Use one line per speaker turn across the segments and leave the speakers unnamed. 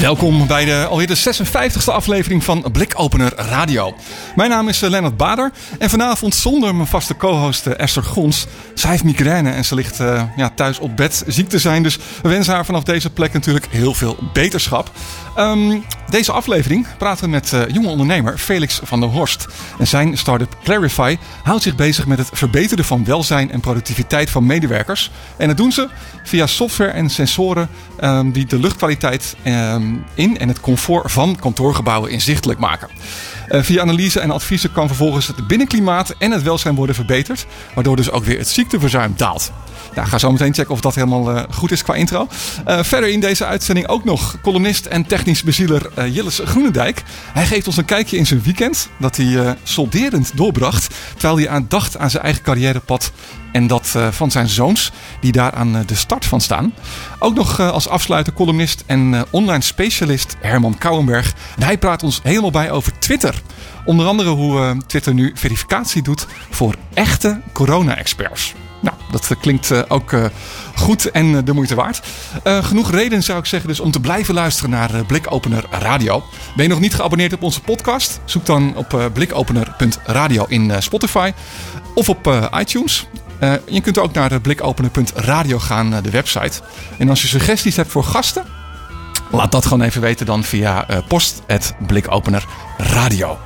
Welkom bij de, alweer de 56e aflevering van Blikopener Radio. Mijn naam is eh, Lennart Bader en vanavond zonder mijn vaste co-host eh, Esther Gons. Zij heeft migraine en ze ligt uh, ja, thuis op bed ziek te zijn. Dus we wensen haar vanaf deze plek natuurlijk heel veel beterschap. Um, deze aflevering praten we met uh, jonge ondernemer Felix van der Horst. En zijn start-up Clarify houdt zich bezig met het verbeteren van welzijn en productiviteit van medewerkers. En dat doen ze via software en sensoren um, die de luchtkwaliteit um, in en het comfort van kantoorgebouwen inzichtelijk maken. Uh, via analyse en adviezen kan vervolgens het binnenklimaat en het welzijn worden verbeterd, waardoor dus ook weer het ziekteverzuim daalt. Nou, ga zo meteen checken of dat helemaal uh, goed is qua intro. Uh, verder in deze uitzending ook nog columnist en technisch bezieler uh, Jilles Groenendijk. Hij geeft ons een kijkje in zijn weekend dat hij solderend doorbracht. Terwijl hij aan dacht aan zijn eigen carrièrepad en dat van zijn zoons die daar aan de start van staan. Ook nog als afsluiter columnist en online specialist Herman Kouwenberg. En hij praat ons helemaal bij over Twitter. Onder andere hoe Twitter nu verificatie doet voor echte corona-experts. Nou, dat klinkt uh, ook uh, goed en uh, de moeite waard. genoeg reden zou ik zeggen dus om te blijven luisteren naar Blikopener Radio. Ben je nog niet geabonneerd op onze podcast? Zoek dan op blikopener.radio in Spotify of op iTunes. je kunt ook naar blikopener.radio gaan, de website. En als je suggesties hebt voor gasten, laat dat gewoon even weten dan via post.blikopener radio.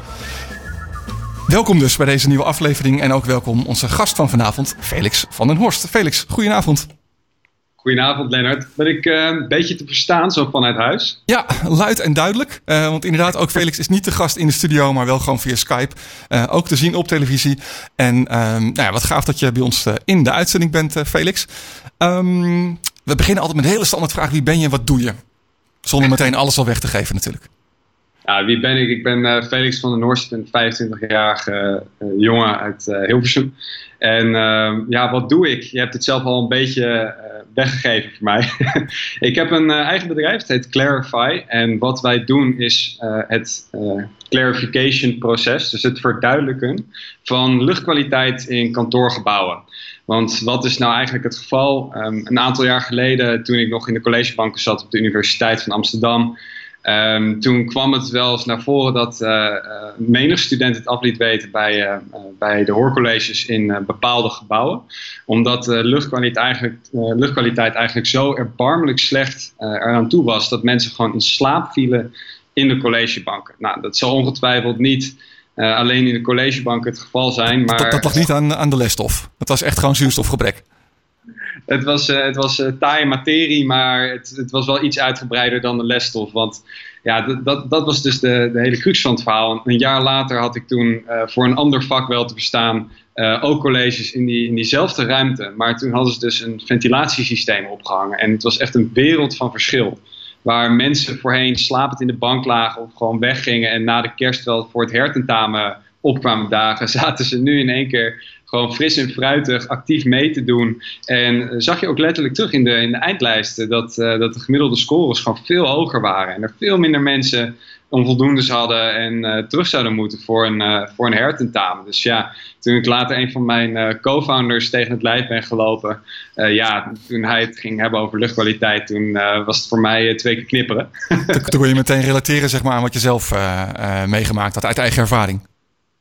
Welkom dus bij deze nieuwe aflevering en ook welkom onze gast van vanavond, Felix van den Horst. Felix, goedenavond.
Goedenavond Lennart. Ben ik uh, een beetje te verstaan zo vanuit huis?
Ja, luid en duidelijk. Uh, want inderdaad, ook Felix is niet de gast in de studio, maar wel gewoon via Skype. Uh, ook te zien op televisie. En nou ja, wat gaaf dat je bij ons in de uitzending bent, Felix. Um, we beginnen altijd met een hele standaard vraag. Wie ben je en wat doe je? Zonder meteen alles al weg te geven natuurlijk.
Ja, wie ben ik? Ik ben uh, Felix van den Horst, een 25-jarige uh, jongen uit uh, Hilversum. En ehm, ja, wat doe ik? Je hebt het zelf al een beetje weggegeven voor mij. ik heb een eigen bedrijf, het heet Clarify. En wat wij doen is het clarification proces, dus het verduidelijken van luchtkwaliteit in kantoorgebouwen. Want wat is nou eigenlijk het geval? Um, een aantal jaar geleden, toen ik nog in de collegebanken zat op de Universiteit van Amsterdam... Um, toen kwam het wel eens naar voren dat uh, menig student het af liet weten bij, uh, bij de hoorcolleges in bepaalde gebouwen. Omdat de luchtkwaliteit eigenlijk, luchtkwaliteit eigenlijk zo erbarmelijk slecht eraan toe was dat mensen gewoon in slaap vielen in de collegebanken. Nou, dat zal ongetwijfeld niet alleen in de collegebanken het geval zijn. Maar,
dat, dat lag niet aan, aan de lesstof. Het was echt gewoon zuurstofgebrek
het was, uh, het was uh, taaie materie, maar het, het, was wel iets uitgebreider dan de lesstof. Want ja, dat, dat was dus de, de hele crux van het verhaal. Een jaar later had ik toen uh, voor een ander vak wel te verstaan ook colleges in, die, in diezelfde ruimte. Maar toen hadden ze dus een ventilatiesysteem opgehangen. En het was echt een wereld van verschil. Waar mensen voorheen slapend in de bank lagen of gewoon weggingen en na de kerst wel voor het hertentamen opkwamen dagen, zaten ze nu in één keer gewoon fris en fruitig actief mee te doen. En uh, zag je ook letterlijk terug in de, in de eindlijsten dat, uh, dat de gemiddelde scores gewoon veel hoger waren. En er veel minder mensen onvoldoendes hadden en uh, terug zouden moeten voor een, voor een hertentamen. Dus ja, toen ik later een van mijn co-founders tegen het lijf ben gelopen, ja, toen hij het ging hebben over luchtkwaliteit, toen was het voor mij twee keer knipperen.
toen kon je meteen relateren zeg maar, aan wat je zelf meegemaakt had uit eigen ervaring.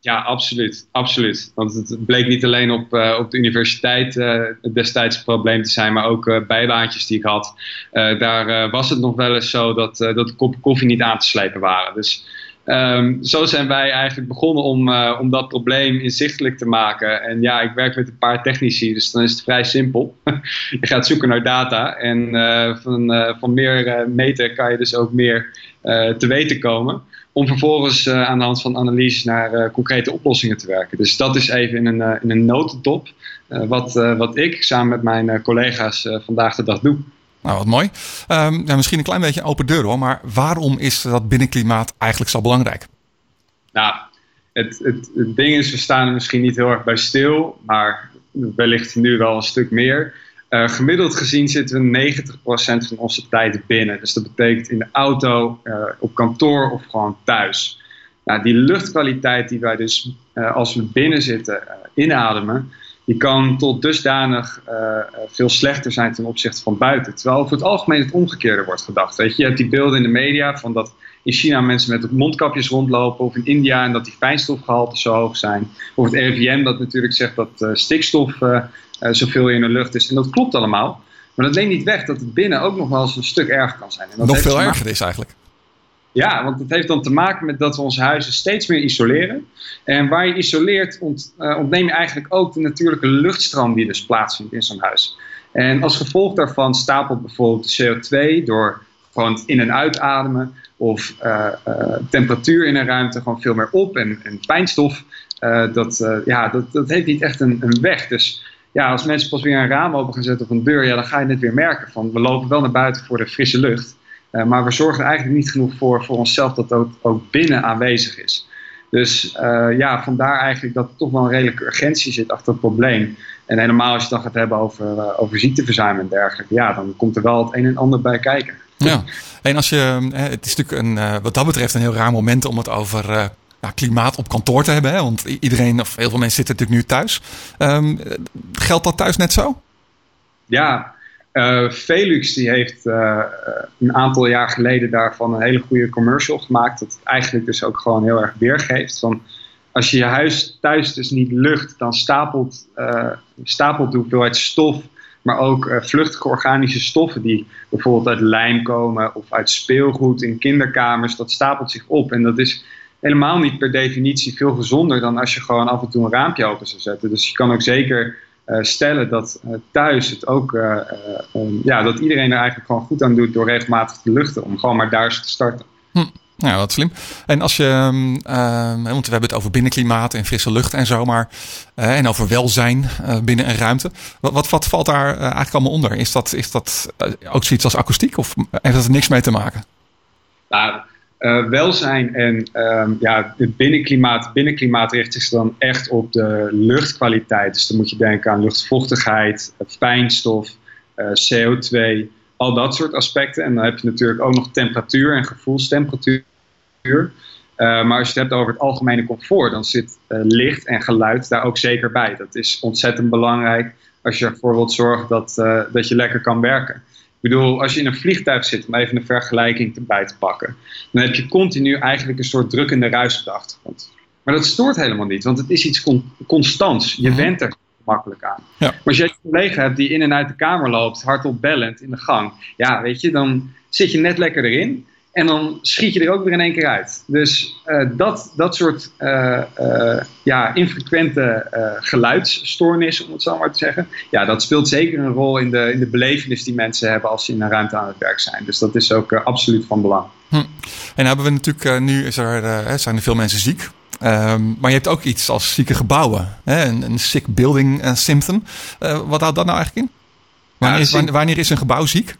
Ja, absoluut. absoluut. Want het bleek niet alleen op, uh, op de universiteit uh, destijds een probleem te zijn, maar ook uh, bijbaantjes die ik had. daar was het nog wel eens zo dat, dat de koppen koffie niet aan te slepen waren. Dus um, zo zijn wij eigenlijk begonnen om, om dat probleem inzichtelijk te maken. En ja, ik werk met een paar technici, dus dan is het vrij simpel. je gaat zoeken naar data en van, van meer meten kan je dus ook meer te weten komen om vervolgens uh, aan de hand van analyses naar uh, concrete oplossingen te werken. Dus dat is even in een, uh, in een notendop wat, wat ik samen met mijn collega's vandaag de dag doe.
Nou, wat mooi. Um, ja, misschien een klein beetje open deur hoor, maar waarom is dat binnenklimaat eigenlijk zo belangrijk?
Nou, het, het, het ding is, we staan er misschien niet heel erg bij stil, maar wellicht nu wel een stuk meer. Uh, gemiddeld gezien zitten we 90% van onze tijd binnen. Dus dat betekent in de auto, uh, op kantoor of gewoon thuis. Nou, die luchtkwaliteit die wij dus uh, als we binnen zitten inademen, die kan tot dusdanig veel slechter zijn ten opzichte van buiten. Terwijl over het algemeen het omgekeerde wordt gedacht. Weet je, je hebt die beelden in de media van dat in China mensen met mondkapjes rondlopen, of in India en dat die fijnstofgehalten zo hoog zijn. Of het RIVM dat natuurlijk zegt dat stikstof uh, zoveel in de lucht is. En dat klopt allemaal. Maar dat neemt niet weg dat het binnen ook nog wel eens een stuk erger kan zijn. En dat
nog veel erger is eigenlijk.
Ja, want het heeft dan te maken met dat we onze huizen steeds meer isoleren. En waar je isoleert, uh, ontneem je eigenlijk ook de natuurlijke luchtstroom die dus plaatsvindt in zo'n huis. En als gevolg daarvan stapelt bijvoorbeeld de CO2 door gewoon in- en uitademen of uh, uh, temperatuur in een ruimte gewoon veel meer op en, en fijnstof. dat, ja, dat, dat heeft niet echt een, een weg. Dus ja, als mensen pas weer een raam open gaan zetten of een deur, ja, dan ga je het weer merken. Van, we lopen wel naar buiten voor de frisse lucht. Uh, maar we zorgen er eigenlijk niet genoeg voor, voor onszelf dat ook, ook binnen aanwezig is. Dus uh, ja, vandaar eigenlijk dat er toch wel een redelijke urgentie zit achter het probleem. En helemaal als je het dan gaat hebben over, uh, over ziekteverzuim en dergelijke, ja, dan komt er wel het een en ander bij kijken.
Ja, en als je, het is natuurlijk een, wat dat betreft een heel raar moment om het over klimaat op kantoor te hebben. Hè? Want iedereen, of heel veel mensen zitten natuurlijk nu thuis. Um, geldt dat thuis net zo?
Ja, uh, Velux die heeft uh, een aantal jaar geleden daarvan een hele goede commercial gemaakt. Dat eigenlijk dus ook gewoon heel erg weergeeft. Van als je je huis thuis dus niet lucht, dan stapelt, uh, stapelt de hoeveelheid stof maar ook vluchtige organische stoffen die bijvoorbeeld uit lijm komen of uit speelgoed in kinderkamers, dat stapelt zich op. En dat is helemaal niet per definitie veel gezonder dan als je gewoon af en toe een raampje open zou zetten. Dus je kan ook zeker stellen dat uh, thuis het ook, um, ja, dat iedereen er eigenlijk gewoon goed aan doet door regelmatig te luchten, om gewoon maar daar te starten.
Hm. Nou, wat slim. En als je, um, want we hebben het over binnenklimaat en frisse lucht en zo, maar en over welzijn binnen een ruimte. Wat, wat, wat valt daar eigenlijk allemaal onder? Is dat, is dat ook zoiets als akoestiek of heeft dat er niks mee te maken?
Nou, uh, welzijn en um, ja, het binnenklimaat. Binnenklimaat richt zich dan echt op de luchtkwaliteit. Dus dan moet je denken aan luchtvochtigheid, fijnstof, uh, CO2, al dat soort aspecten. En dan heb je natuurlijk ook nog temperatuur en gevoelstemperatuur. Maar als je het hebt over het algemene comfort, dan zit licht en geluid daar ook zeker bij. Dat is ontzettend belangrijk als je ervoor wilt zorgen dat, dat je lekker kan werken. Ik bedoel, als je in een vliegtuig zit, om even een vergelijking erbij te pakken, dan heb je continu eigenlijk een soort drukkende ruis op de achtergrond. Maar dat stoort helemaal niet, want het is iets con constants. Je went er makkelijk aan. Ja. Maar als je een collega hebt die in en uit de kamer loopt, hardop bellend in de gang, ja, weet je, dan zit je net lekker erin. En dan schiet je er ook weer in één keer uit. Dus uh, dat, dat soort uh, uh, ja, infrequente geluidsstoornissen, om het zo maar te zeggen. Ja, dat speelt zeker een rol in de, in de belevenis die mensen hebben als ze in een ruimte aan het werk zijn. Dus dat is ook absoluut van belang.
Hm. En hebben we natuurlijk, nu is er, zijn er veel mensen ziek. Um, maar je hebt ook iets als zieke gebouwen. Hè? Een, een sick building symptom. wat houdt dat nou eigenlijk in? Wanneer, ja, is, wanneer is een gebouw ziek?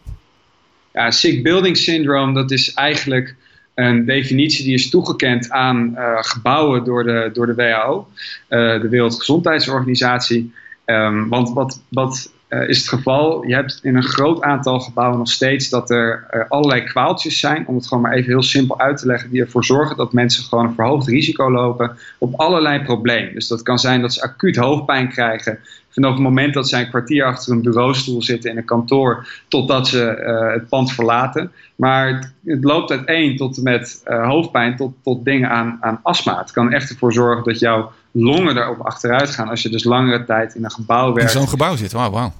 Ja, sick building syndrome, dat is eigenlijk een definitie die is toegekend aan uh, gebouwen door de, door de WHO, uh, de Wereldgezondheidsorganisatie. Um, want wat, wat uh, is het geval? Je hebt in een groot aantal gebouwen nog steeds dat er allerlei kwaaltjes zijn, om het gewoon maar even heel simpel uit te leggen, die ervoor zorgen dat mensen gewoon een verhoogd risico lopen op allerlei problemen. Dus dat kan zijn dat ze acuut hoofdpijn krijgen, vanaf het moment dat zij een kwartier achter een bureaustoel zitten in een kantoor, totdat ze uh, het pand verlaten. Maar het, het, loopt uiteen tot en met hoofdpijn, tot, tot dingen aan, aan astma. Het kan echt ervoor zorgen dat jouw longen erop achteruit gaan als je dus langere tijd in een gebouw werkt.
In zo'n gebouw zit, wauw, wauw.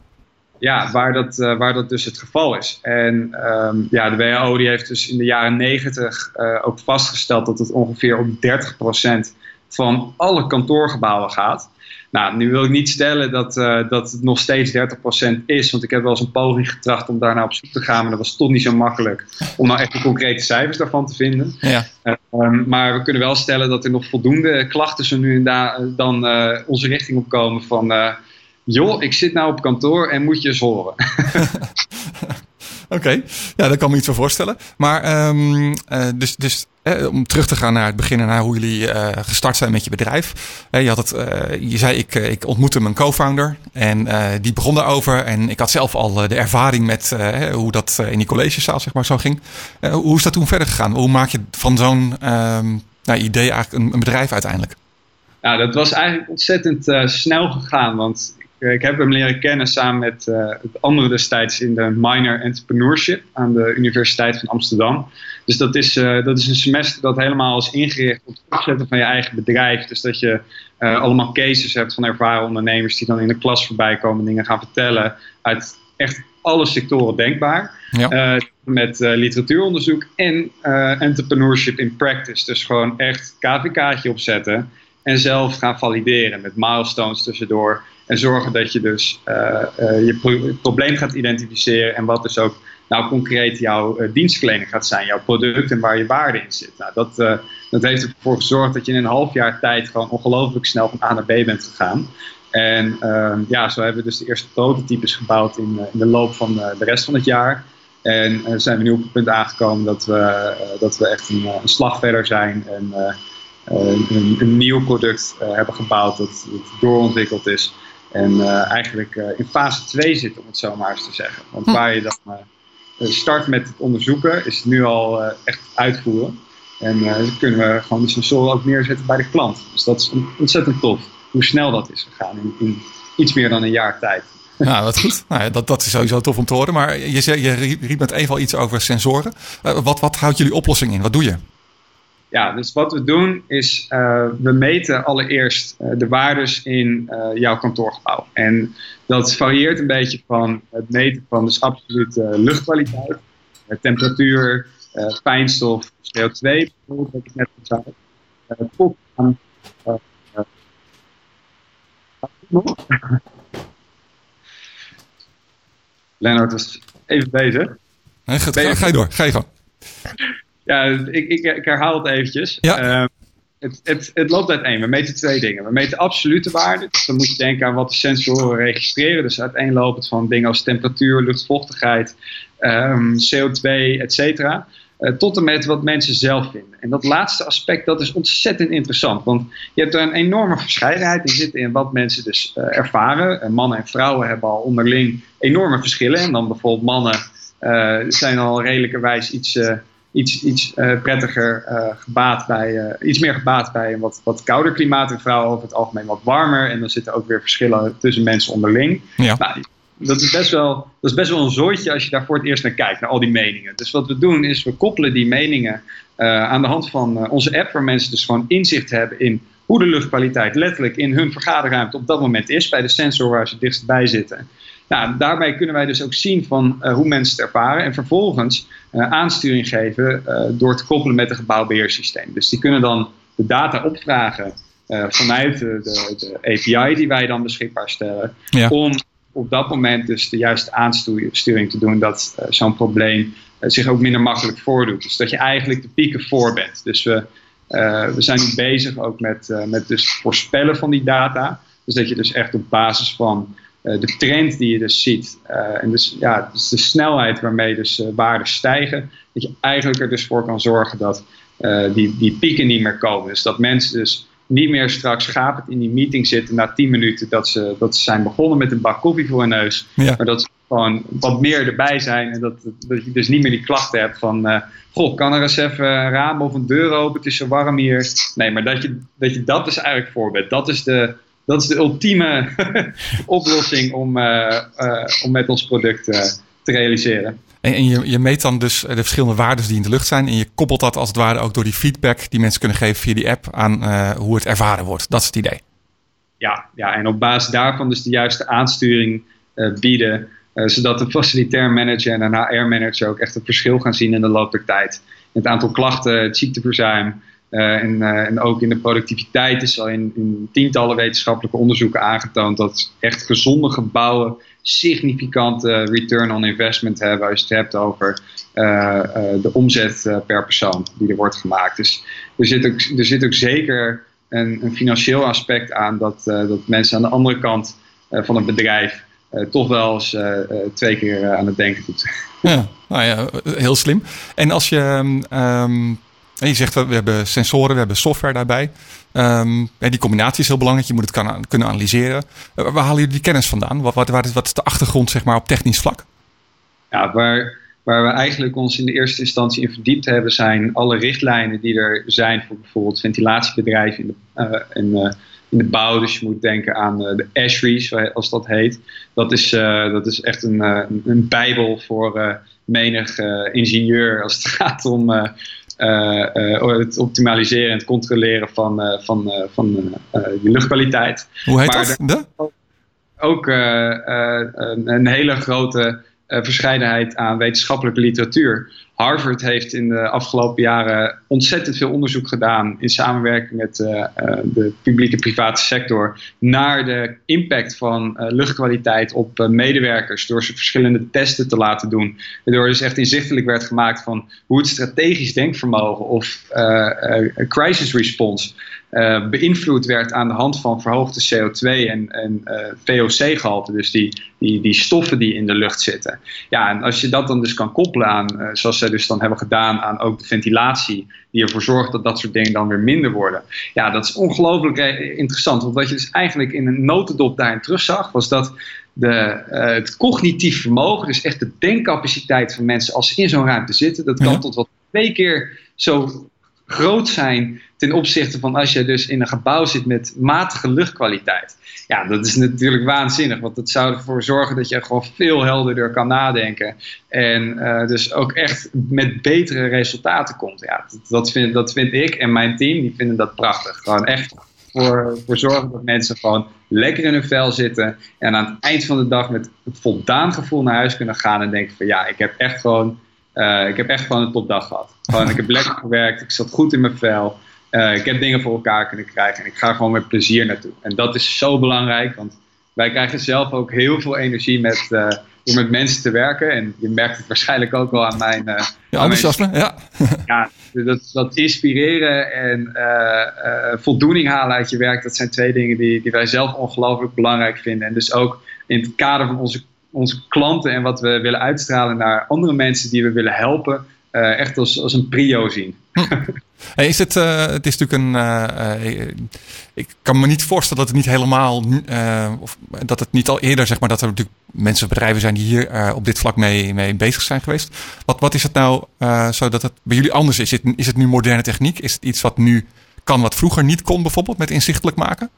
Ja, waar dat, uh, waar dat dus het geval is. En um, ja, de WHO die heeft dus in de jaren negentig ook vastgesteld dat het ongeveer op 30% van alle kantoorgebouwen gaat. Nou, nu wil ik niet stellen dat, uh, dat het nog steeds 30% is, want ik heb wel eens een poging getracht om daarna op zoek te gaan, maar dat was toch niet zo makkelijk om nou echt de concrete cijfers daarvan te vinden.
Ja.
Uh, um, maar we kunnen wel stellen dat er nog voldoende klachten zo nu en da, dan uh, onze richting op komen van, joh, ik zit nou op kantoor en moet je eens horen.
Oké, okay. ja, daar kan me iets voor voorstellen. Maar um, dus, dus om terug te gaan naar het begin en naar hoe jullie gestart zijn met je bedrijf. je, had het, je zei, ik, ik ontmoette mijn co-founder en die begon daarover. En ik had zelf al de ervaring met hoe dat in die collegezaal zeg maar, zo ging. hoe is dat toen verder gegaan? Hoe maak je van zo'n ehm, nou, idee eigenlijk een, een, bedrijf uiteindelijk?
Nou, dat was eigenlijk ontzettend snel gegaan. Want ik heb hem leren kennen samen met uh, het andere destijds in de minor entrepreneurship aan de Universiteit van Amsterdam. Dus dat is, uh, dat is een semester dat helemaal is ingericht op het opzetten van je eigen bedrijf. Dus dat je allemaal cases hebt van ervaren ondernemers die dan in de klas voorbij komen, dingen gaan vertellen uit echt alle sectoren denkbaar. Ja. met literatuuronderzoek en entrepreneurship in practice. Dus gewoon echt KVK'tje opzetten en zelf gaan valideren met milestones tussendoor. En zorgen dat je dus uh, uh, je probleem gaat identificeren en wat dus ook nou concreet jouw uh, dienstverlening gaat zijn, jouw product en waar je waarde in zit. Nou, dat, dat heeft ervoor gezorgd dat je in een half jaar tijd gewoon ongelooflijk snel van A naar B bent gegaan. En ehm, ja, zo hebben we dus de eerste prototypes gebouwd in, in de loop van de rest van het jaar. En zijn we nu op het punt aangekomen dat we, dat we echt een, slag verder zijn en een, een, nieuw product hebben gebouwd dat doorontwikkeld is. En uh, eigenlijk uh, in fase 2 zit, om het zo maar eens te zeggen. Want hm. waar je dan uh, start met het onderzoeken, is het nu al echt uitvoeren. En dan kunnen we gewoon de sensoren ook neerzetten bij de klant. Dus dat is ontzettend tof, hoe snel dat is gegaan in, in iets meer dan een jaar tijd.
Ja, wat goed. Nou, dat, dat is sowieso tof om te horen. Maar je, zei, je riep met even al iets over sensoren. wat, wat houdt jullie oplossing in? Wat doe je?
Ja, dus wat we doen is, uh, we meten allereerst uh, de waardes in uh, jouw kantoorgebouw. En dat varieert een beetje van het meten van dus absolute luchtkwaliteit, temperatuur, fijnstof, CO2, bijvoorbeeld, wat ik net al zei, aan... Lennart was even bezig.
Nee, ga, ga, je door, ga je gang.
Ja, ik, ik, ik herhaal het eventjes. Ehm, het, het, het, loopt uiteen. We meten twee dingen. We meten absolute waarden. Dus dan moet je denken aan wat de sensoren registreren. Dus uiteenlopend van dingen als temperatuur, luchtvochtigheid, um, CO2, et cetera. Uh, tot en met wat mensen zelf vinden. En dat laatste aspect dat is ontzettend interessant. Want je hebt er een enorme verscheidenheid in zitten in wat mensen dus uh, ervaren. Uh, mannen en vrouwen hebben al onderling enorme verschillen. En dan bijvoorbeeld mannen zijn al redelijkerwijs iets iets, iets uh, prettiger uh, gebaat bij, uh, iets meer gebaat bij een wat, wat kouder klimaat en vrouwen over het algemeen wat warmer. En dan zitten ook weer verschillen tussen mensen onderling. Ja. Nou, dat is, best wel, dat is best wel een zooitje als je daar voor het eerst naar kijkt, naar al die meningen. Dus wat we doen is, we koppelen die meningen aan de hand van onze app, waar mensen dus gewoon inzicht hebben in hoe de luchtkwaliteit letterlijk in hun vergaderruimte op dat moment is, bij de sensor waar ze dichtstbij zitten. Nou, daarbij kunnen wij dus ook zien van uh, hoe mensen het ervaren en vervolgens uh, aansturing geven uh, door te koppelen met het gebouwbeheersysteem. Dus die kunnen dan de data opvragen vanuit de, de, de, API die wij dan beschikbaar stellen. Om op dat moment dus de juiste aansturing te doen dat zo'n probleem zich ook minder makkelijk voordoet. Dus dat je eigenlijk de pieken voor bent. Dus we, we zijn nu bezig ook met, met dus voorspellen van die data. Dus dat je dus echt op basis van uh, de trend die je dus ziet. Uh, en dus, ja, dus de snelheid waarmee dus uh, waarden stijgen. Dat je eigenlijk er dus voor kan zorgen dat die, die pieken niet meer komen. Dus dat mensen dus niet meer straks gapend in die meeting zitten na 10 minuten dat ze, dat ze zijn begonnen met een bak koffie voor hun neus. Ja. Maar dat ze gewoon wat meer erbij zijn en dat, dat je dus niet meer die klachten hebt van, goh, kan er eens even een raam of een deur open, het is zo warm hier. Nee, maar dat je dat, je dat dus eigenlijk voor bent. Dat is de, dat is de ultieme oplossing om, uh, uh, om met ons product uh, te realiseren.
En, en je, je, meet dan dus de verschillende waarden die in de lucht zijn. En je koppelt dat als het ware ook door die feedback die mensen kunnen geven via die app aan hoe het ervaren wordt. Dat is het idee.
Ja, ja, en op basis daarvan dus de juiste aansturing bieden. zodat de facilitair manager en een HR-manager ook echt een verschil gaan zien in de loop der tijd. Het aantal klachten, het ziekteverzuim, en, uh, en, ook in de productiviteit is al in, tientallen wetenschappelijke onderzoeken aangetoond dat echt gezonde gebouwen significante return on investment hebben als je het hebt over uh, de omzet per persoon die er wordt gemaakt. Dus er zit ook, er zit ook zeker een, een financieel aspect aan dat, dat mensen aan de andere kant van het bedrijf toch wel eens twee keer aan het denken doet.
Ja, nou ja, heel slim. En als je um, En je zegt, we hebben sensoren, we hebben software daarbij. Um, die combinatie is heel belangrijk. Je moet het kan, kunnen analyseren. waar halen jullie die kennis vandaan? Wat, wat, wat, is, de achtergrond zeg maar, op technisch vlak?
Ja, waar, waar we eigenlijk ons in de eerste instantie in verdiept hebben, zijn alle richtlijnen die er zijn voor bijvoorbeeld ventilatiebedrijven in de, in, uh, in de bouw. Dus je moet denken aan de ASHRAE, zoals dat heet. Dat is, dat is echt een, een bijbel voor menig ingenieur als het gaat om het optimaliseren en het controleren van, van, van de luchtkwaliteit.
Hoe heet maar dat?
De? Ook een, hele grote verscheidenheid aan wetenschappelijke literatuur. Harvard heeft in de afgelopen jaren ontzettend veel onderzoek gedaan in samenwerking met uh, de publieke private sector naar de impact van luchtkwaliteit op medewerkers door ze verschillende testen te laten doen. Waardoor dus echt inzichtelijk werd gemaakt van hoe het strategisch denkvermogen of crisis response uh, beïnvloed werd aan de hand van verhoogde CO2 en, en uh, VOC-gehalte, dus die, die, die stoffen die in de lucht zitten. Ja, en als je dat dan dus kan koppelen aan, uh, zoals zij dus dan hebben gedaan, aan ook de ventilatie, die ervoor zorgt dat dat soort dingen dan weer minder worden. Ja, dat is ongelooflijk interessant, want wat je dus eigenlijk in een notendop daarin terugzag, was dat de, het cognitief vermogen, dus echt de denkcapaciteit van mensen als ze in zo'n ruimte zitten, dat kan ja. tot wel twee keer zo groot zijn ten opzichte van als je dus in een gebouw zit met matige luchtkwaliteit. Ja, dat is natuurlijk waanzinnig, want dat zou ervoor zorgen dat je gewoon veel helderder kan nadenken. En uh, dus ook echt met betere resultaten komt. Ja, dat, vind, dat vind ik en mijn team, die vinden dat prachtig. Gewoon echt voor, voor zorgen dat mensen gewoon lekker in hun vel zitten. En aan het eind van de dag met voldaan gevoel naar huis kunnen gaan en denken van ja, ik heb echt gewoon uh, ik heb echt gewoon een topdag gehad. Gewoon, ik heb lekker gewerkt, ik zat goed in mijn vel. Uh, ik heb dingen voor elkaar kunnen krijgen en ik ga gewoon met plezier naartoe. En dat is zo belangrijk, want wij krijgen zelf ook heel veel energie met, uh, door met mensen te werken. En je merkt het waarschijnlijk ook wel aan mijn... Uh,
ja, enthousiasme, ja.
ja, dat, dat inspireren en voldoening halen uit je werk, dat zijn twee dingen die, die wij zelf ongelooflijk belangrijk vinden. En dus ook in het kader van onze onze klanten en wat we willen uitstralen naar andere mensen die we willen helpen, uh, echt als, als een prio zien.
Hm. Hey, is het, uh, het is natuurlijk een. Uh, ik kan me niet voorstellen dat het niet helemaal. of dat het niet al eerder, zeg maar, dat er natuurlijk mensen, bedrijven zijn die hier op dit vlak mee, mee bezig zijn geweest. Wat, wat is het nou zodat het bij jullie anders is? Is het, is het nu moderne techniek? Is het iets wat nu kan, wat vroeger niet kon, bijvoorbeeld met inzichtelijk maken?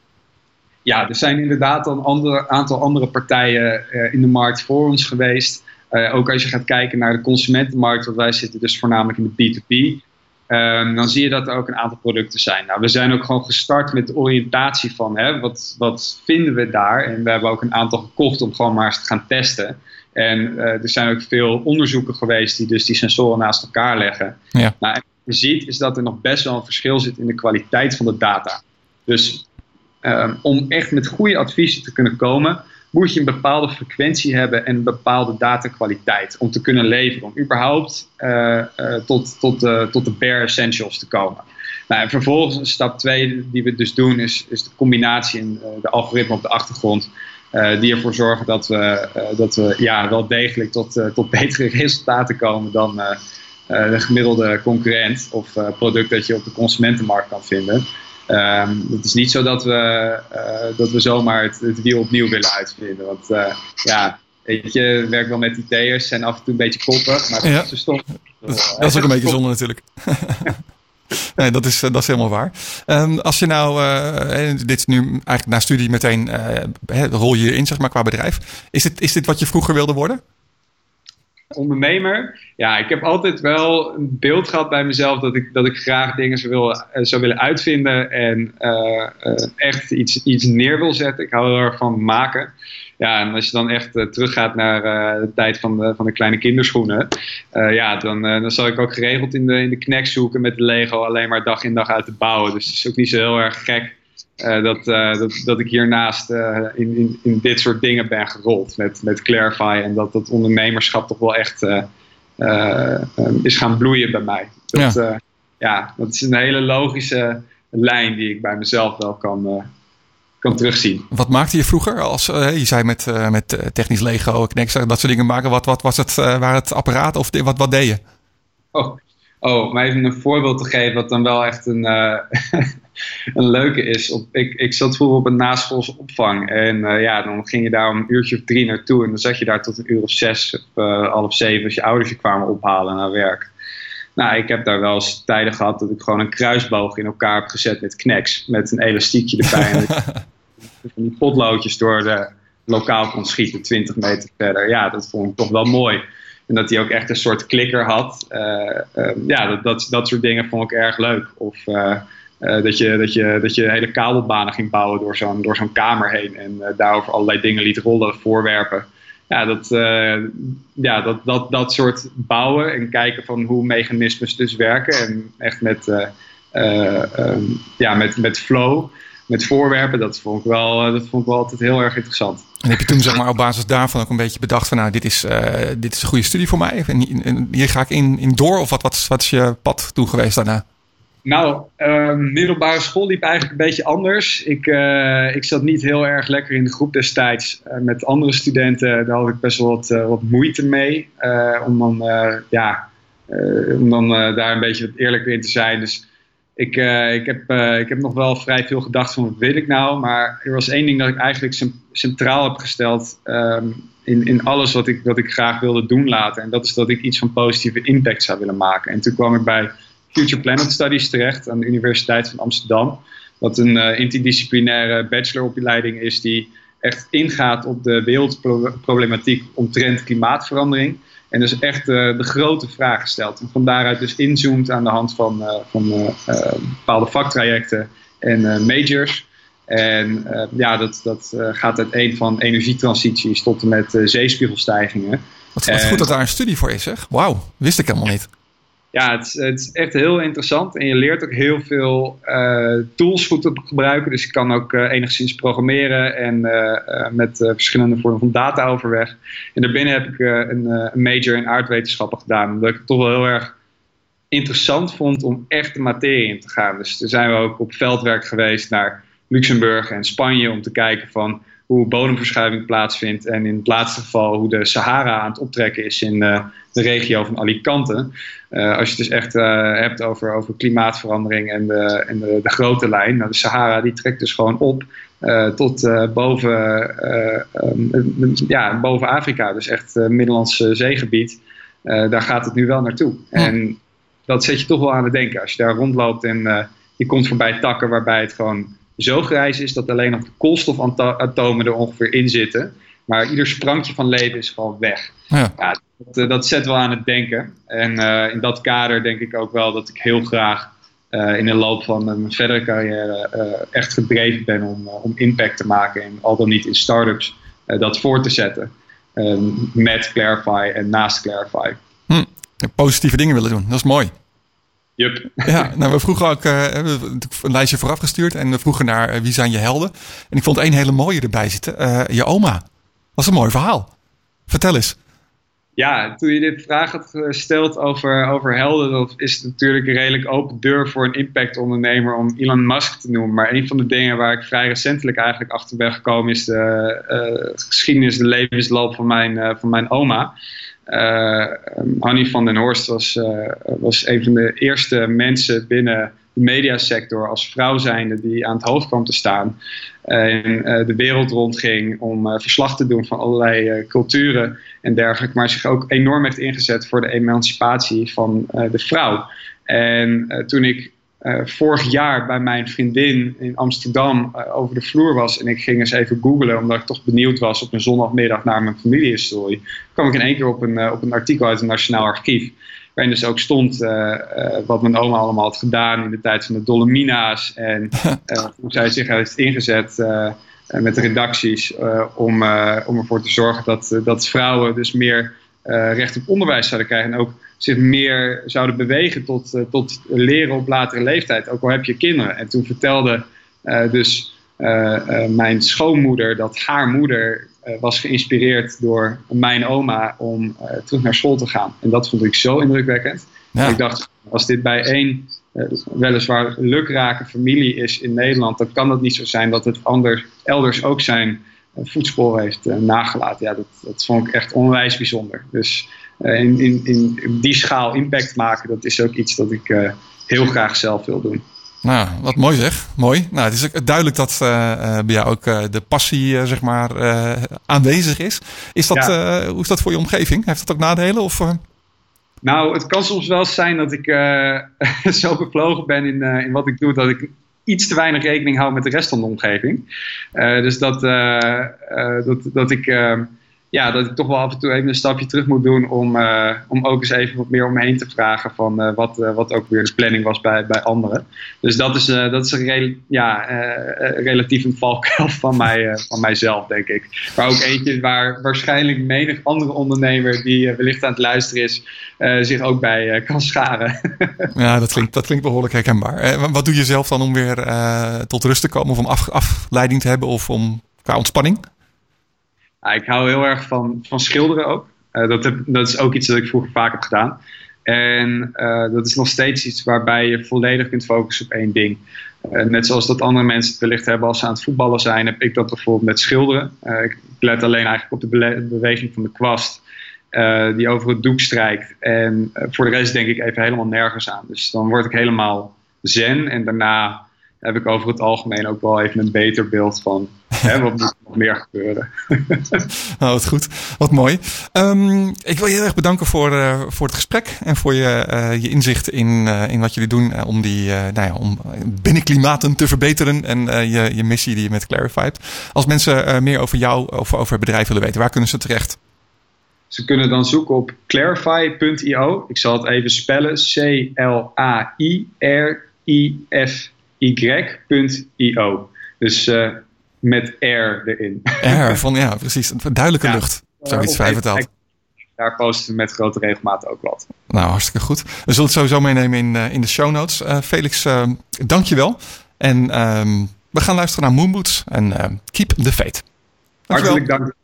Ja, er zijn inderdaad al een aantal andere partijen uh, in de markt voor ons geweest. Uh, ook als je gaat kijken naar de consumentenmarkt, want wij zitten dus voornamelijk in de B2B. Um, ehm, dan zie je dat er ook een aantal producten zijn. Nou, we zijn ook gewoon gestart met de oriëntatie van hè, wat, wat vinden we daar. En we hebben ook een aantal gekocht om gewoon maar eens te gaan testen. En uh, er zijn ook veel onderzoeken geweest die dus die sensoren naast elkaar leggen. Ja. Nou, en wat je ziet is dat er nog best wel een verschil zit in de kwaliteit van de data. Dus Ehm, om echt met goede adviezen te kunnen komen, moet je een bepaalde frequentie hebben en een bepaalde datakwaliteit om te kunnen leveren, om überhaupt uh, uh, tot, tot, tot de bare essentials te komen. Nou, en vervolgens, stap 2 die we dus doen, is, is de combinatie in de algoritme op de achtergrond. die ervoor zorgen dat we, dat we ja, wel degelijk tot, tot betere resultaten komen dan de gemiddelde concurrent of product dat je op de consumentenmarkt kan vinden. Um, het is niet zo dat we, uh, dat we zomaar het, het, wiel opnieuw willen uitvinden. Want uh, ja, weet je, werk wel met IT'ers, zijn af en toe een beetje koppig, maar ja. ze stom.
Dat, is ook een beetje zonde natuurlijk. nee, dat is, dat is helemaal waar. Um, als je nou, uh, dit is nu eigenlijk na studie meteen, rol je in zeg maar qua bedrijf. Is dit, is dit wat je vroeger wilde worden?
Ondernemer. Ja, ik heb altijd wel een beeld gehad bij mezelf dat ik, dat ik graag dingen zou, wil, eh, zou willen uitvinden en uh, uh, echt iets, iets neer wil zetten. Ik hou heel erg van maken. Ja, en als je dan echt teruggaat naar de tijd van de, van de kleine kinderschoenen, ja, dan, dan zal ik ook geregeld in de, in de knek zoeken met de Lego alleen maar dag in dag uit te bouwen. Dus het is ook niet zo heel erg gek uh, dat, uh, dat, dat ik hiernaast uh, in, in, in dit soort dingen ben gerold met, met Clarify. En dat dat ondernemerschap toch wel echt is gaan bloeien bij mij. Dat, ja. ja. dat is een hele logische lijn die ik bij mezelf wel kan, kan terugzien.
Wat maakte je vroeger? Als, je zei met, met technisch Lego, Knex, dat soort dingen maken. Wat, wat was het, waar het apparaat of wat, wat deed je?
Oh, Oh, om even een voorbeeld te geven wat dan wel echt een, uh, een leuke is. Op, ik, ik zat vroeger op een naschoolse opvang. En uh, ja, dan ging je daar om een uurtje of drie naartoe. En dan zat je daar tot een uur of zes of uh, half zeven als je ouders je kwamen ophalen naar werk. Nou, ik heb daar wel eens tijden gehad dat ik gewoon een kruisboog in elkaar heb gezet met kneks. Met een elastiekje erbij. en van die potloodjes door de lokaal kon schieten, 20 meter verder. Ja, dat vond ik toch wel mooi. En dat hij ook echt een soort klikker had. Uh, um, ja, dat, dat, soort dingen vond ik erg leuk. Of uh, uh, dat, je, dat, je, dat je hele kabelbanen ging bouwen door zo'n, door zo'n kamer heen. En daarover allerlei dingen liet rollen, voorwerpen. Ja, dat, ja dat, dat, dat soort bouwen en kijken van hoe mechanismes dus werken. En echt met, um, ja, met, met flow met voorwerpen, dat vond, ik wel, dat vond ik wel altijd heel erg interessant.
En heb je toen zeg maar, op basis daarvan ook een beetje bedacht van nou, dit is, uh, dit is een goede studie voor mij en, hier ga ik in, in door of wat, wat, wat is je pad toe geweest daarna?
Nou, uh, middelbare school liep eigenlijk een beetje anders. Ik, uh, ik zat niet heel erg lekker in de groep destijds. Uh, met andere studenten, daar had ik best wel wat, wat moeite mee. om dan, ja, om dan daar een beetje eerlijker in te zijn. Dus ik, uh, ik, heb, uh, ik heb nog wel vrij veel gedacht van wat wil ik nou. Maar er was één ding dat ik eigenlijk centraal heb gesteld um, in, in alles wat ik, wat ik graag wilde doen laten. En dat is dat ik iets van positieve impact zou willen maken. En toen kwam ik bij Future Planet Studies terecht aan de Universiteit van Amsterdam. Wat een uh, interdisciplinaire bacheloropleiding is die echt ingaat op de wereldproblematiek omtrent klimaatverandering. En dus echt uh, de grote vraag stelt. En van daaruit dus inzoomt aan de hand van, uh, van uh, bepaalde vaktrajecten en majors. En ja, dat, dat gaat uiteen van energietransities tot en met zeespiegelstijgingen.
Wat, wat en, goed dat daar een studie voor is, zeg. Wauw, wist ik helemaal niet
ja, het, het, is echt heel interessant. En je leert ook heel veel uh, tools goed te gebruiken. Dus je kan ook uh, enigszins programmeren en uh, met verschillende vormen van data overweg. En daarbinnen heb ik een, major in aardwetenschappen gedaan. Omdat ik het toch wel heel erg interessant vond om echt de materie in te gaan. Dus toen zijn we ook op veldwerk geweest naar Luxemburg en Spanje om te kijken van hoe bodemverschuiving plaatsvindt. En in het laatste geval hoe de Sahara aan het optrekken is in de regio van Alicante. Uh, als je het dus echt uh, hebt over, over klimaatverandering en, de, en de, de grote lijn. Nou, de Sahara die trekt dus gewoon op tot boven, um, ja, boven Afrika. Dus echt Middellandse zeegebied. daar gaat het nu wel naartoe. En dat zet je toch wel aan het denken. Als je daar rondloopt en je komt voorbij takken waarbij het gewoon zo grijs is dat alleen nog de koolstofatomen er ongeveer in zitten. Maar ieder sprankje van leven is gewoon weg. Ja. ja dat, eh, dat, zet wel aan het denken. En uh, in dat kader denk ik ook wel dat ik heel graag uh, in de loop van mijn verdere carrière uh, echt gedreven ben om, om impact te maken. En al dan niet in startups dat voor te zetten. met Clarify en naast Clarify.
Hm. Positieve dingen willen doen, dat is mooi.
Yep.
Ja, nou, we vroegen ook uh, een lijstje vooraf gestuurd en we vroegen naar uh, wie zijn je helden. En ik vond één hele mooie erbij zitten. Uh, je oma. Was een mooi verhaal. Vertel eens.
Ja, toen je dit vraag had gesteld over, over helden, dat is het natuurlijk een redelijk open deur voor een impact ondernemer om Elon Musk te noemen. Maar een van de dingen waar ik vrij recentelijk eigenlijk achter ben gekomen is de geschiedenis, de levensloop van mijn, van mijn oma. Uh, Annie van den Horst was, uh, was een van de eerste mensen binnen de mediasector als vrouw zijnde die aan het hoofd kwam te staan. En uh, de wereld rondging om verslag te doen van allerlei culturen en dergelijke. Maar zich ook enorm heeft ingezet voor de emancipatie van de vrouw. En toen ik vorig jaar bij mijn vriendin in Amsterdam over de vloer was. En ik ging eens even googlen, omdat ik toch benieuwd was op een zondagmiddag naar mijn familiehistorie. kwam ik in één keer op een, op een artikel uit het Nationaal Archief. Waarin dus ook stond wat mijn oma allemaal had gedaan in de tijd van de Dolomina's. En hoe zij zich heeft ingezet met de redacties om, om ervoor te zorgen dat, dat vrouwen dus meer recht op onderwijs zouden krijgen. En ook zich meer zouden bewegen tot, tot leren op latere leeftijd, ook al heb je kinderen. En toen vertelde uh, dus uh, mijn schoonmoeder dat haar moeder was geïnspireerd door mijn oma om terug naar school te gaan. En dat vond ik zo indrukwekkend. Ja. Ik dacht, als dit bij één weliswaar lukrake familie is in Nederland, dan kan het niet zo zijn dat het anders, elders ook zijn voetsporen heeft nagelaten. Ja, dat, dat vond ik echt onwijs bijzonder. Dus in, in, in die schaal impact maken, dat is ook iets dat ik heel graag zelf wil doen.
Nou, wat mooi zeg. Mooi. Nou, het is duidelijk dat bij jou ook de passie zeg maar, aanwezig is. is dat, hoe is dat voor je omgeving? Heeft dat ook nadelen? Of,
Nou, het kan soms wel zijn dat ik zo bevlogen ben in, in wat ik doe, dat ik iets te weinig rekening hou met de rest van de omgeving. dus dat, dat, dat ik ja, dat ik toch wel af en toe even een stapje terug moet doen om, uh, om ook eens even wat meer om me heen te vragen van uh, wat, uh, wat ook weer de planning was bij, bij anderen. Dus dat is, dat is een rel ja, relatief een valkuil van, mij, van mijzelf, denk ik. Maar ook eentje waar waarschijnlijk menig andere ondernemer die wellicht aan het luisteren is, zich ook bij kan scharen.
ja, dat klinkt, dat klinkt behoorlijk herkenbaar. wat doe je zelf dan om weer tot rust te komen of om af, afleiding te hebben of om qua ontspanning?
Ik hou heel erg van, van schilderen ook. Uh, dat, dat is ook iets dat ik vroeger vaak heb gedaan. En uh, dat is nog steeds iets waarbij je volledig kunt focussen op één ding. Uh, net zoals dat andere mensen het wellicht hebben als ze aan het voetballen zijn, heb ik dat bijvoorbeeld met schilderen. ik let alleen eigenlijk op de beweging van de kwast. die over het doek strijkt. En voor de rest denk ik even helemaal nergens aan. Dus dan word ik helemaal zen. En daarna heb ik over het algemeen ook wel even een beter beeld van hè, wat moet er nog meer gebeuren.
nou, wat goed. Wat mooi. Um, ik wil je heel erg bedanken voor, uh, voor het gesprek en voor je, uh, je inzicht in, uh, in wat jullie doen om, die, nou ja, om binnenklimaten te verbeteren en je, je missie die je met Clarified. Als mensen meer over jou of over het bedrijf willen weten, waar kunnen ze terecht?
Ze kunnen dan zoeken op clarify.io. Ik zal het even spellen. C-L-A-I-R-I-F y.io. Dus met R erin.
R, van ja, precies. Duidelijke lucht. Zoiets vrij vertaald.
Daar posten we met grote regelmaat ook wat.
Nou, hartstikke goed. We zullen het sowieso meenemen in, uh, in de show notes. Uh, Felix, uh, dank je wel. En um, we gaan luisteren naar Moonboots en Keep the Faith.
Hartelijk dank.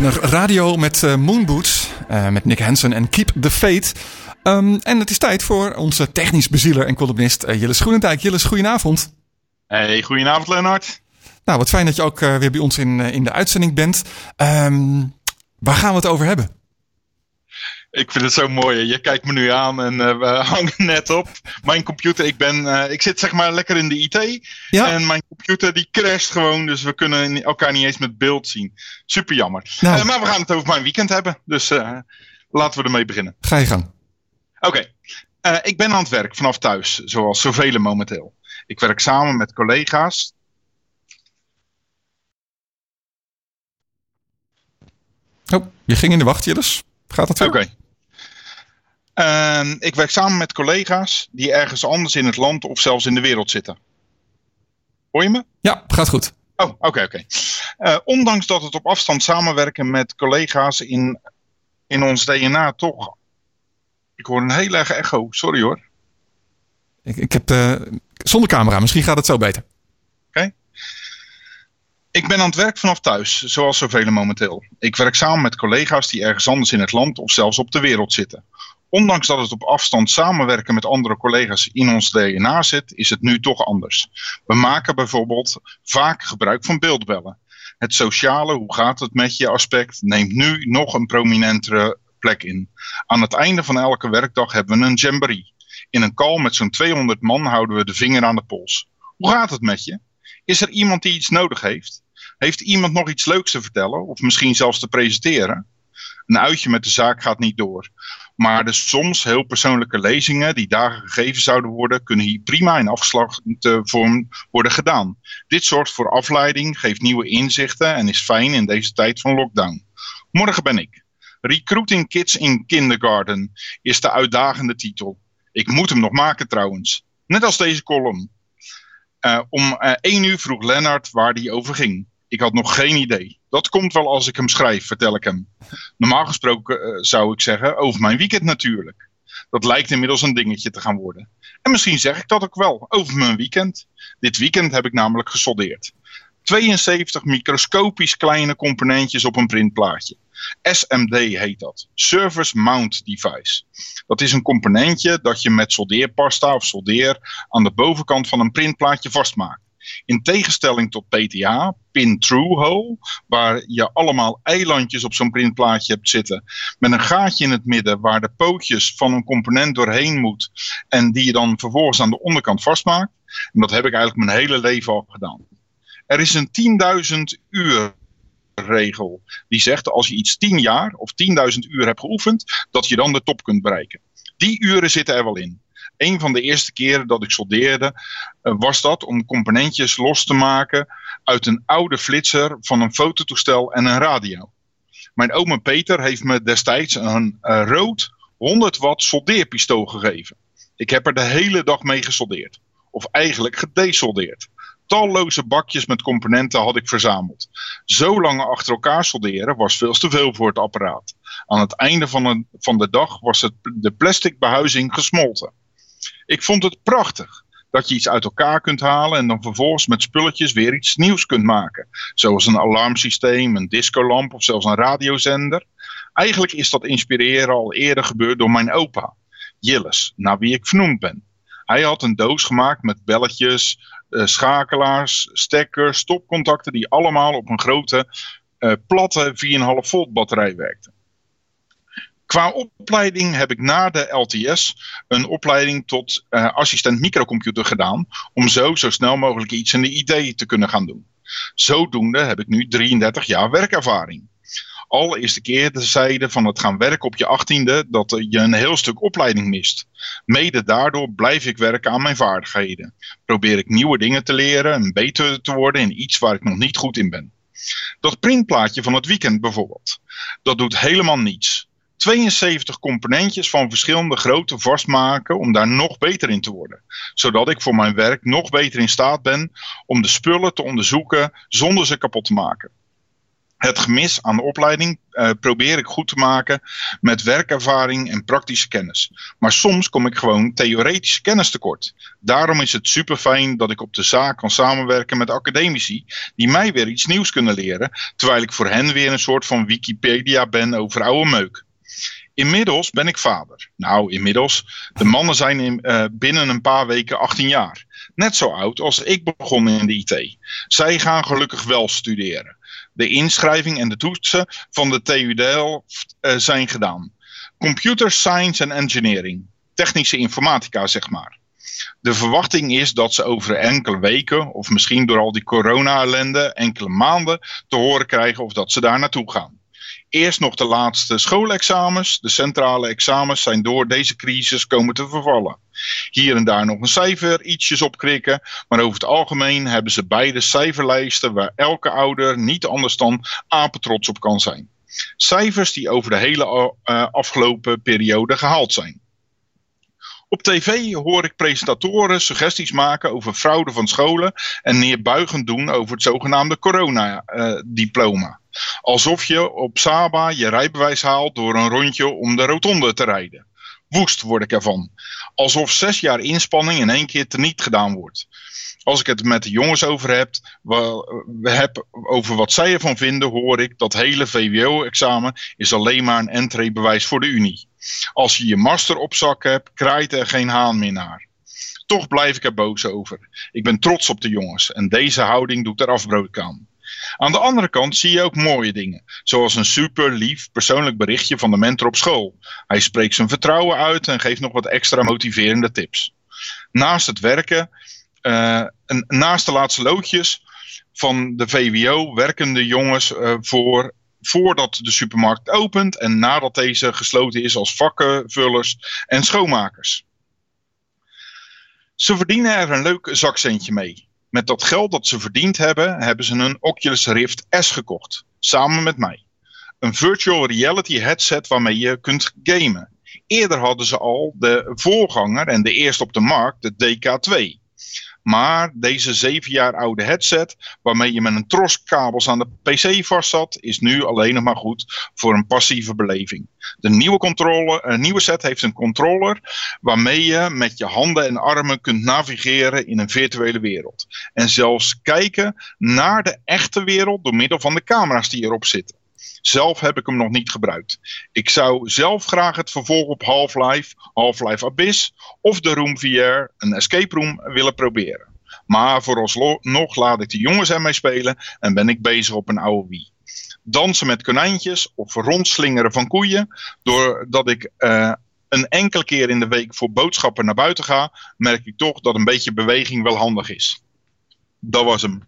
Blikopener Radio met uh, Moonboots. Uh, met Nick Hansen en Keep the Fate. Um, en het is tijd voor onze technisch bezieler en columnist uh, Jilles Groenendijk. Jilles, goedenavond.
Hey, goedenavond Leonard.
Nou, wat fijn dat je ook weer bij ons in, in de uitzending bent. Um, waar gaan we het over hebben?
Ik vind het zo mooi. Je kijkt me nu aan en uh, we hangen net op. Mijn computer, ik ben, uh, ik zit zeg maar lekker in de IT. Ja. En mijn computer die crasht gewoon, dus we kunnen elkaar niet eens met beeld zien. Super jammer. Nou. Uh, maar we gaan het over mijn weekend hebben. Dus laten we ermee beginnen.
Ga je gang.
Oké. Okay. ik ben aan het werk vanaf thuis, zoals zoveel momenteel. Ik werk samen met collega's.
Oh, je ging in de wacht, Jilles. Gaat dat
Oké. Okay. Uh, ik werk samen met collega's die ergens anders in het land of zelfs in de wereld zitten. Hoor je me?
Ja, gaat goed.
Oh, oké, okay, oké. Okay. Uh, ondanks dat het op afstand samenwerken met collega's in, in ons DNA toch. Ik hoor een heel erg echo, sorry hoor.
Ik, ik heb. Uh, zonder camera, misschien gaat het zo beter.
Oké. Ik ben aan het werk vanaf thuis, zoals zoveel momenteel. Ik werk samen met collega's die ergens anders in het land of zelfs op de wereld zitten. Ondanks dat het op afstand samenwerken met andere collega's in ons DNA zit, is het nu toch anders. We maken bijvoorbeeld vaak gebruik van beeldbellen. Het sociale, hoe gaat het met je aspect, neemt nu nog een prominentere plek in. Aan het einde van elke werkdag hebben we een jamboree. In een call met zo'n 200 man houden we de vinger aan de pols. Hoe gaat het met je? Is er iemand die iets nodig heeft? Heeft iemand nog iets leuks te vertellen of misschien zelfs te presenteren? Een uitje met de zaak gaat niet door. Maar de soms heel persoonlijke lezingen die dagen gegeven zouden worden, kunnen hier prima in afslagvorm worden gedaan. Dit zorgt voor afleiding, geeft nieuwe inzichten en is fijn in deze tijd van lockdown. Morgen ben ik. Recruiting Kids in Kindergarten is de uitdagende titel. Ik moet hem nog maken trouwens. Net als deze column. Uh, om uh, één uur vroeg Lennart waar die over ging. Ik had nog geen idee. Dat komt wel als ik hem schrijf, vertel ik hem. Normaal gesproken uh, zou ik zeggen over mijn weekend natuurlijk. Dat lijkt inmiddels een dingetje te gaan worden. En misschien zeg ik dat ook wel, over mijn weekend. Dit weekend heb ik namelijk gesoldeerd. 72 microscopisch kleine componentjes op een printplaatje. SMD heet dat. Surface Mount Device. Dat is een componentje dat je met soldeerpasta of soldeer aan de bovenkant van een printplaatje vastmaakt. In tegenstelling tot PTA, pin-through hole, waar je allemaal eilandjes op zo'n printplaatje hebt zitten, met een gaatje in het midden waar de pootjes van een component doorheen moet en die je dan vervolgens aan de onderkant vastmaakt. En dat heb ik eigenlijk mijn hele leven al gedaan. Er is een 10.000 uur regel die zegt als je iets 10 jaar of 10.000 uur hebt geoefend, dat je dan de top kunt bereiken. Die uren zitten er wel in een van de eerste keren dat ik soldeerde, uh, was dat om componentjes los te maken uit een oude flitser van een fototoestel en een radio. Mijn oma Peter heeft me destijds een uh, rood 100 watt soldeerpistool gegeven. Ik heb er de hele dag mee gesoldeerd. Of eigenlijk gedesoldeerd. Talloze bakjes met componenten had ik verzameld. Zo lang achter elkaar solderen was veel te veel voor het apparaat. Aan het einde van, van de dag was het, de plastic behuizing gesmolten. Ik vond het prachtig dat je iets uit elkaar kunt halen en dan vervolgens met spulletjes weer iets nieuws kunt maken. Zoals een alarmsysteem, een discolamp of zelfs een radiozender. Eigenlijk is dat inspireren al eerder gebeurd door mijn opa, Jilles, naar wie ik vernoemd ben. Hij had een doos gemaakt met belletjes, uh, schakelaars, stekkers, stopcontacten die allemaal op een grote uh, platte 4,5 volt batterij werkten. Qua opleiding heb ik na de LTS een opleiding tot uh, assistent microcomputer gedaan. Om zo zo snel mogelijk iets in de IT te kunnen gaan doen. Zodoende heb ik nu 33 jaar werkervaring. Al is de keerzijde van het gaan werken op je achttiende dat je een heel stuk opleiding mist. Mede daardoor blijf ik werken aan mijn vaardigheden. Probeer ik nieuwe dingen te leren en beter te worden in iets waar ik nog niet goed in ben. Dat printplaatje van het weekend bijvoorbeeld. Dat doet helemaal niets. 72 componentjes van verschillende grootte vastmaken om daar nog beter in te worden. Zodat ik voor mijn werk nog beter in staat ben om de spullen te onderzoeken zonder ze kapot te maken. Het gemis aan de opleiding uh, probeer ik goed te maken met werkervaring en praktische kennis. Maar soms kom ik gewoon theoretische kennis tekort. Daarom is het super fijn dat ik op de zaak kan samenwerken met academici die mij weer iets nieuws kunnen leren, terwijl ik voor hen weer een soort van Wikipedia ben over oude meuk. Inmiddels ben ik vader. Nou, inmiddels. De mannen zijn in, uh, binnen een paar weken 18 jaar. Net zo oud als ik begon in de IT. Zij gaan gelukkig wel studeren. De inschrijving en de toetsen van de TU Delft uh, zijn gedaan. Computer Science and Engineering. Technische informatica, zeg maar. De verwachting is dat ze over enkele weken, of misschien door al die corona-ellende, enkele maanden te horen krijgen of dat ze daar naartoe gaan. Eerst nog de laatste schoolexamens. De centrale examens zijn door deze crisis komen te vervallen. Hier en daar nog een cijfer, ietsjes opkrikken. Maar over het algemeen hebben ze beide cijferlijsten waar elke ouder niet anders dan apetrots op kan zijn. Cijfers die over de hele uh, afgelopen periode gehaald zijn. Op tv hoor ik presentatoren suggesties maken over fraude van scholen en neerbuigend doen over het zogenaamde corona-diploma. Alsof je op Saba je rijbewijs haalt door een rondje om de rotonde te rijden. Woest word ik ervan. Alsof zes jaar inspanning in één keer teniet gedaan wordt. Als ik het met de jongens over heb, we heb over wat zij ervan vinden, hoor ik dat hele VWO-examen is alleen maar een entreebewijs voor de Unie. Als je je master op zak hebt, kraait er geen haan meer naar. Toch blijf ik er boos over. Ik ben trots op de jongens en deze houding doet er afbreuk aan. Aan de andere kant zie je ook mooie dingen, zoals een super lief persoonlijk berichtje van de mentor op school. Hij spreekt zijn vertrouwen uit en geeft nog wat extra motiverende tips. Naast het werken, uh, naast de laatste loodjes van de VWO werken de jongens uh, voor voordat de supermarkt opent en nadat deze gesloten is als vakkenvullers en schoonmakers. Ze verdienen er een leuk zakcentje mee. Met dat geld dat ze verdiend hebben, hebben ze een Oculus Rift S gekocht. Samen met mij. Een virtual reality headset waarmee je kunt gamen. Eerder hadden ze al de voorganger en de eerste op de markt, de DK2. Maar deze zeven jaar oude headset, waarmee je met een tros kabels aan de PC vast zat, is nu alleen nog maar goed voor een passieve beleving. De nieuwe, controller, een nieuwe set heeft een controller waarmee je met je handen en armen kunt navigeren in een virtuele wereld. En zelfs kijken naar de echte wereld door middel van de camera's die erop zitten. Zelf heb ik hem nog niet gebruikt. Ik zou zelf graag het vervolg op Half-Life, Half-Life Abyss of de Room VR, een escape room, willen proberen. Maar vooralsnog laat ik de jongens ermee spelen en ben ik bezig op een oude Wii. Dansen met konijntjes of rondslingeren van koeien, doordat ik uh, een enkele keer in de week voor boodschappen naar buiten ga, merk ik toch dat een beetje beweging wel handig is. Dat was hem.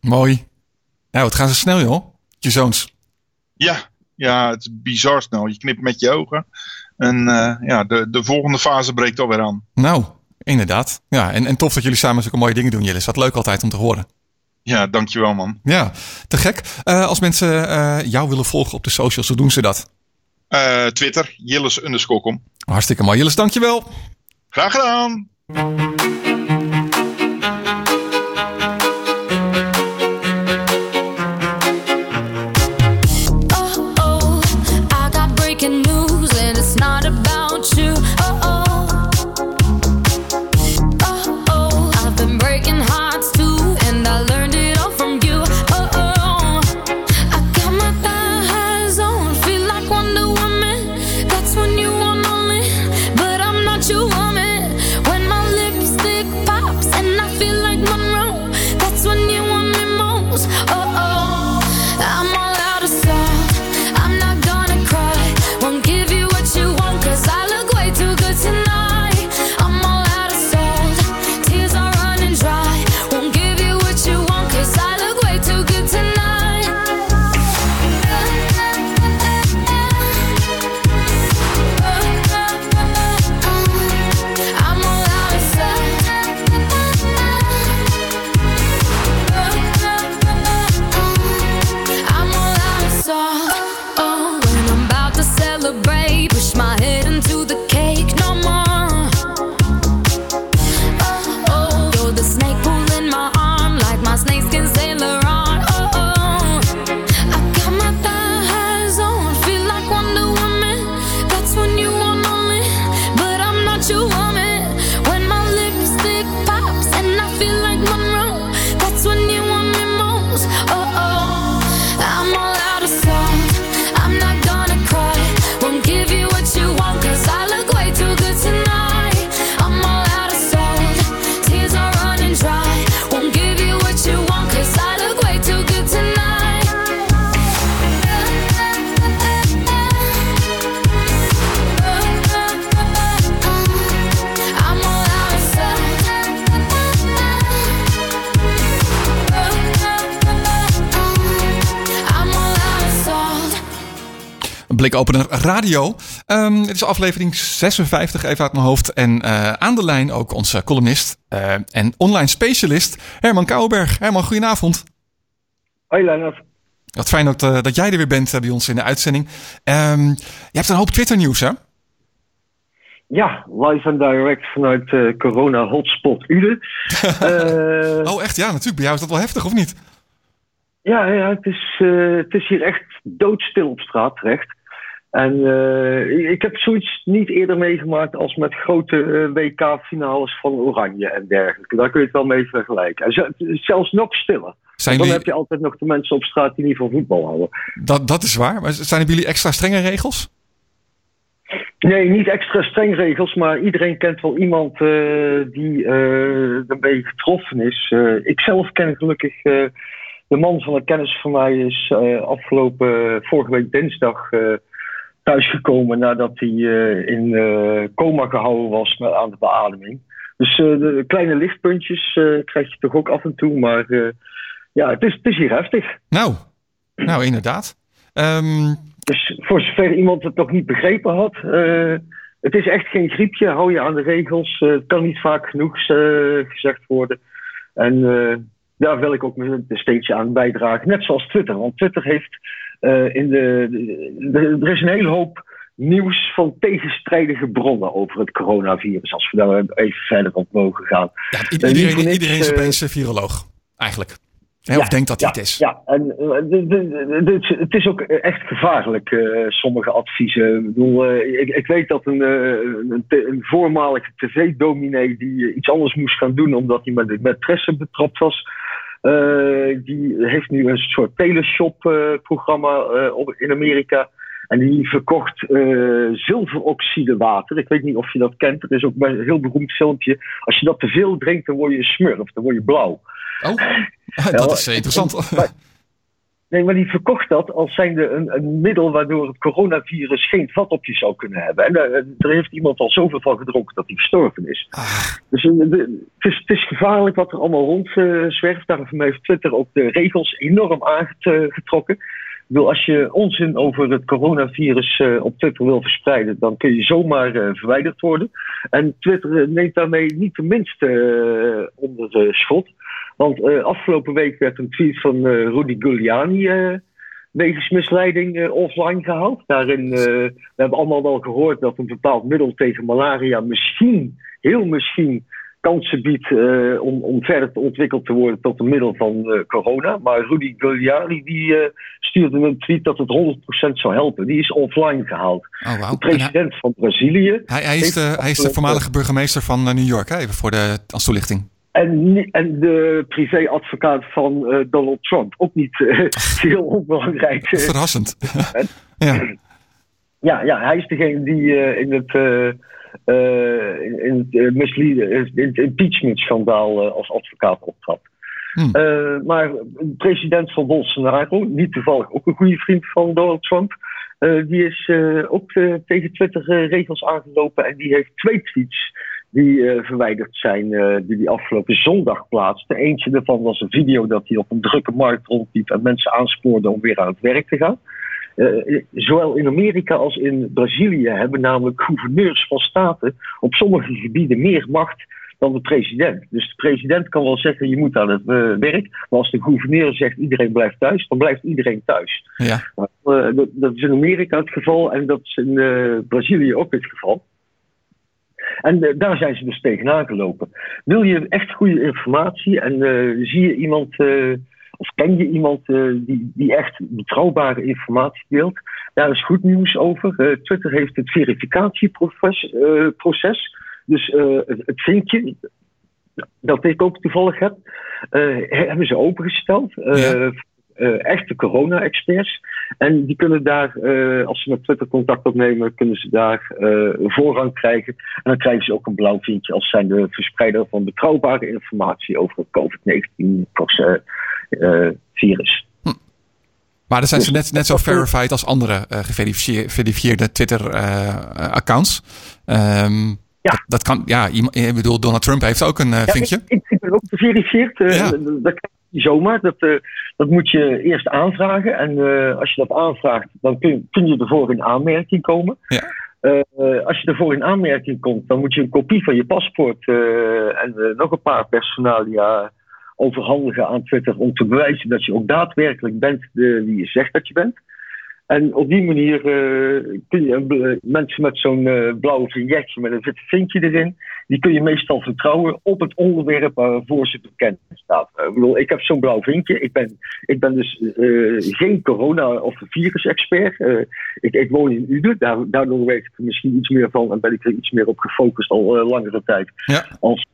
Mooi. Nou, het gaat zo snel joh, je zoons.
Ja, ja, het is bizar snel. Je knipt met je ogen. En uh, ja, de, de volgende fase breekt alweer aan.
Nou, inderdaad. Ja, en, en tof dat jullie samen zulke mooie dingen doen, Jillis. Wat leuk altijd om te horen.
Ja, dankjewel man.
Ja, te gek. Uh, als mensen uh, jou willen volgen op de socials, hoe doen ze dat?
Twitter, Jillis underscore
Hartstikke mooi. Jillis, dankjewel.
Graag gedaan.
Blikopener Radio. Um, dit is aflevering 56, even uit mijn hoofd. En uh, aan de lijn ook onze columnist uh, en online specialist Herman Kouwenberg. Herman, goedenavond.
Hoi Lennart.
Wat fijn dat, uh, dat jij er weer bent bij ons in de uitzending. Um, je hebt een hoop Twitter nieuws, hè?
Ja, live en direct vanuit corona hotspot Uden.
oh echt? Ja, natuurlijk. Bij jou is dat wel heftig, of niet?
Ja, ja het, is, uh, het is hier echt doodstil op straat terecht. En uh, ik heb zoiets niet eerder meegemaakt als met grote uh, WK-finales van Oranje en dergelijke. Daar kun je het wel mee vergelijken. En zelfs nog stiller. Zijn dan jullie... heb je altijd nog de mensen op straat die niet van voetbal houden.
Dat, dat is waar. Maar zijn er jullie extra strenge regels?
Nee, niet extra streng regels, maar iedereen kent wel iemand uh, die ermee getroffen is. ik zelf ken gelukkig de man van een kennis van mij is afgelopen vorige week dinsdag thuisgekomen nadat hij uh, in uh, coma gehouden was met, aan de beademing. Dus uh, de kleine lichtpuntjes krijg je toch ook af en toe, maar ja, het is, het is hier heftig.
Nou, nou inderdaad. Um...
Dus voor zover iemand het nog niet begrepen had, het is echt geen griepje, hou je aan de regels. het kan niet vaak genoeg gezegd worden. En daar wil ik ook een steentje aan bijdragen, net zoals Twitter. Want Twitter heeft uh, in de, de, er is een hele hoop nieuws van tegenstrijdige bronnen over het coronavirus. Als we daar even verder op mogen gaan.
Ja, iedereen, uh, iedereen is opeens viroloog, eigenlijk. Ja, of denkt dat
ja,
hij het is.
Ja, en de, de, de, het is ook echt gevaarlijk, sommige adviezen. Ik, bedoel, ik, ik, weet dat een, een, een voormalige tv-dominee die iets anders moest gaan doen omdat hij met de maîtresse betrapt was die heeft nu een soort teleshop-programma uh, in Amerika. En die verkocht uh, zilveroxide water. Ik weet niet of je dat kent. Het is ook een heel beroemd filmpje. Als je dat te veel drinkt, dan word je smurf, dan word je blauw.
Oh, dat is interessant.
Maar, Nee, maar die verkocht dat als zijnde een, een middel waardoor het coronavirus geen vat op je zou kunnen hebben. En uh, er heeft iemand al zoveel van gedronken dat hij verstorven is.
Ah.
Dus uh, de, het, is, het is gevaarlijk wat er allemaal rondzwerft. Uh, Daarom heeft Twitter ook de regels enorm aangetrokken. Ik bedoel, als je onzin over het coronavirus op Twitter wil verspreiden, dan kun je zomaar verwijderd worden. En Twitter neemt daarmee niet de minste onder schot. Want uh, afgelopen week werd een tweet van uh, Rudy Giuliani uh, wegens misleiding offline gehaald. Daarin, we hebben allemaal wel gehoord dat een bepaald middel tegen malaria misschien, heel misschien, kansen biedt om, om verder te ontwikkeld te worden tot een middel van corona. Maar Rudy Giuliani die, stuurde een tweet dat het 100% zou helpen. Die is offline gehaald.
Oh, wow.
De president van Brazilië.
Hij, hij, is de, hij is de voormalige burgemeester van New York, hè? even voor de als toelichting.
En, en de privéadvocaat van uh, Donald Trump. Ook niet uh, heel onbelangrijk.
Verrassend. ja.
ja. Ja, hij is degene die uh, in het, in het, mislead, in het impeachment-schandaal als advocaat optrad. Hmm. maar de president van Bolsonaro, niet toevallig ook een goede vriend van Donald Trump, die is ook tegen Twitter-regels aangelopen en die heeft twee tweets die uh, verwijderd zijn, uh, die hij afgelopen zondag plaatste. Eentje daarvan was een video dat hij op een drukke markt rondliep en mensen aanspoorde om weer aan het werk te gaan. Uh, zowel in Amerika als in Brazilië hebben namelijk gouverneurs van staten op sommige gebieden meer macht dan de president. Dus de president kan wel zeggen je moet aan het werk, maar als de gouverneur zegt iedereen blijft thuis, dan blijft iedereen thuis.
Ja.
Dat, dat, is in Amerika het geval en dat is in Brazilië ook het geval. En uh, daar zijn ze dus tegenaan gelopen. Wil je echt goede informatie en uh, zie je iemand, uh, of ken je iemand die, die echt betrouwbare informatie deelt? Daar is goed nieuws over. Twitter heeft het verificatieproces, dus het, vinkje, dat ik ook toevallig heb, hebben ze opengesteld. Echte corona-experts. En die kunnen daar, uh, als ze met Twitter contact opnemen, kunnen ze daar uh, voorrang krijgen. En dan krijgen ze ook een blauw vinkje als zijn de verspreiders van betrouwbare informatie over het COVID-19-virus.
Hm. Maar dan zijn dus, ze net, net zo verified als andere geverifieerde Twitter-accounts. Um, ja. Dat, kan, ja, ik bedoel, Donald Trump heeft ook een vinkje.
Ik, ik, ben ook geverifieerd. Ja. Dat zomaar. Dat, eh, dat moet je eerst aanvragen. En eh, als je dat aanvraagt, dan kun, kun je ervoor in aanmerking komen.
Ja.
Eh, als je ervoor in aanmerking komt, dan moet je een kopie van je paspoort en nog een paar personalia overhandigen aan Twitter om te bewijzen dat je ook daadwerkelijk bent de, wie je zegt dat je bent. En op die manier eh, kun je mensen met zo'n eh, blauwe vignetje met een wit vinkje erin, die kun je meestal vertrouwen op het onderwerp waarvoor ze bekend staat. Eh, ik bedoel, ik heb zo'n blauw vinkje. Ik ben, ik ben dus geen corona- of virus-expert. Ik, ik woon in Uden, daar, daardoor weet ik er misschien iets meer van en ben ik er iets meer op gefocust al langere tijd
Ja.
als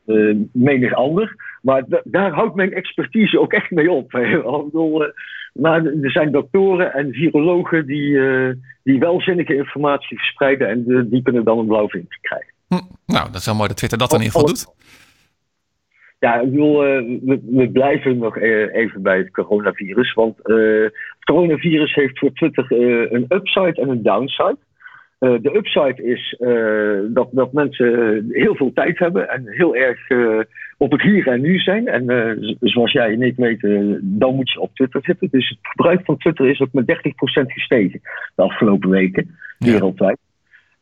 menig ander. Maar da- daar houdt mijn expertise ook echt mee op. Ik bedoel, maar er zijn doktoren en virologen die, eh, die wel zinnige informatie verspreiden en die kunnen dan een blauw vinkje krijgen.
Hm. Nou, dat is wel mooi dat Twitter dat dan in ieder geval doet.
Ja, ik bedoel, eh, we, we blijven nog eh, even bij het coronavirus. Want het coronavirus heeft voor Twitter een upside en een downside. De upside is dat, dat mensen heel veel tijd hebben en heel erg op het hier en nu zijn. En eh, zoals jij en ik weten, dan moet je op Twitter zitten. Dus het gebruik van Twitter is ook met 30% gestegen de afgelopen weken,
Ja.
wereldwijd.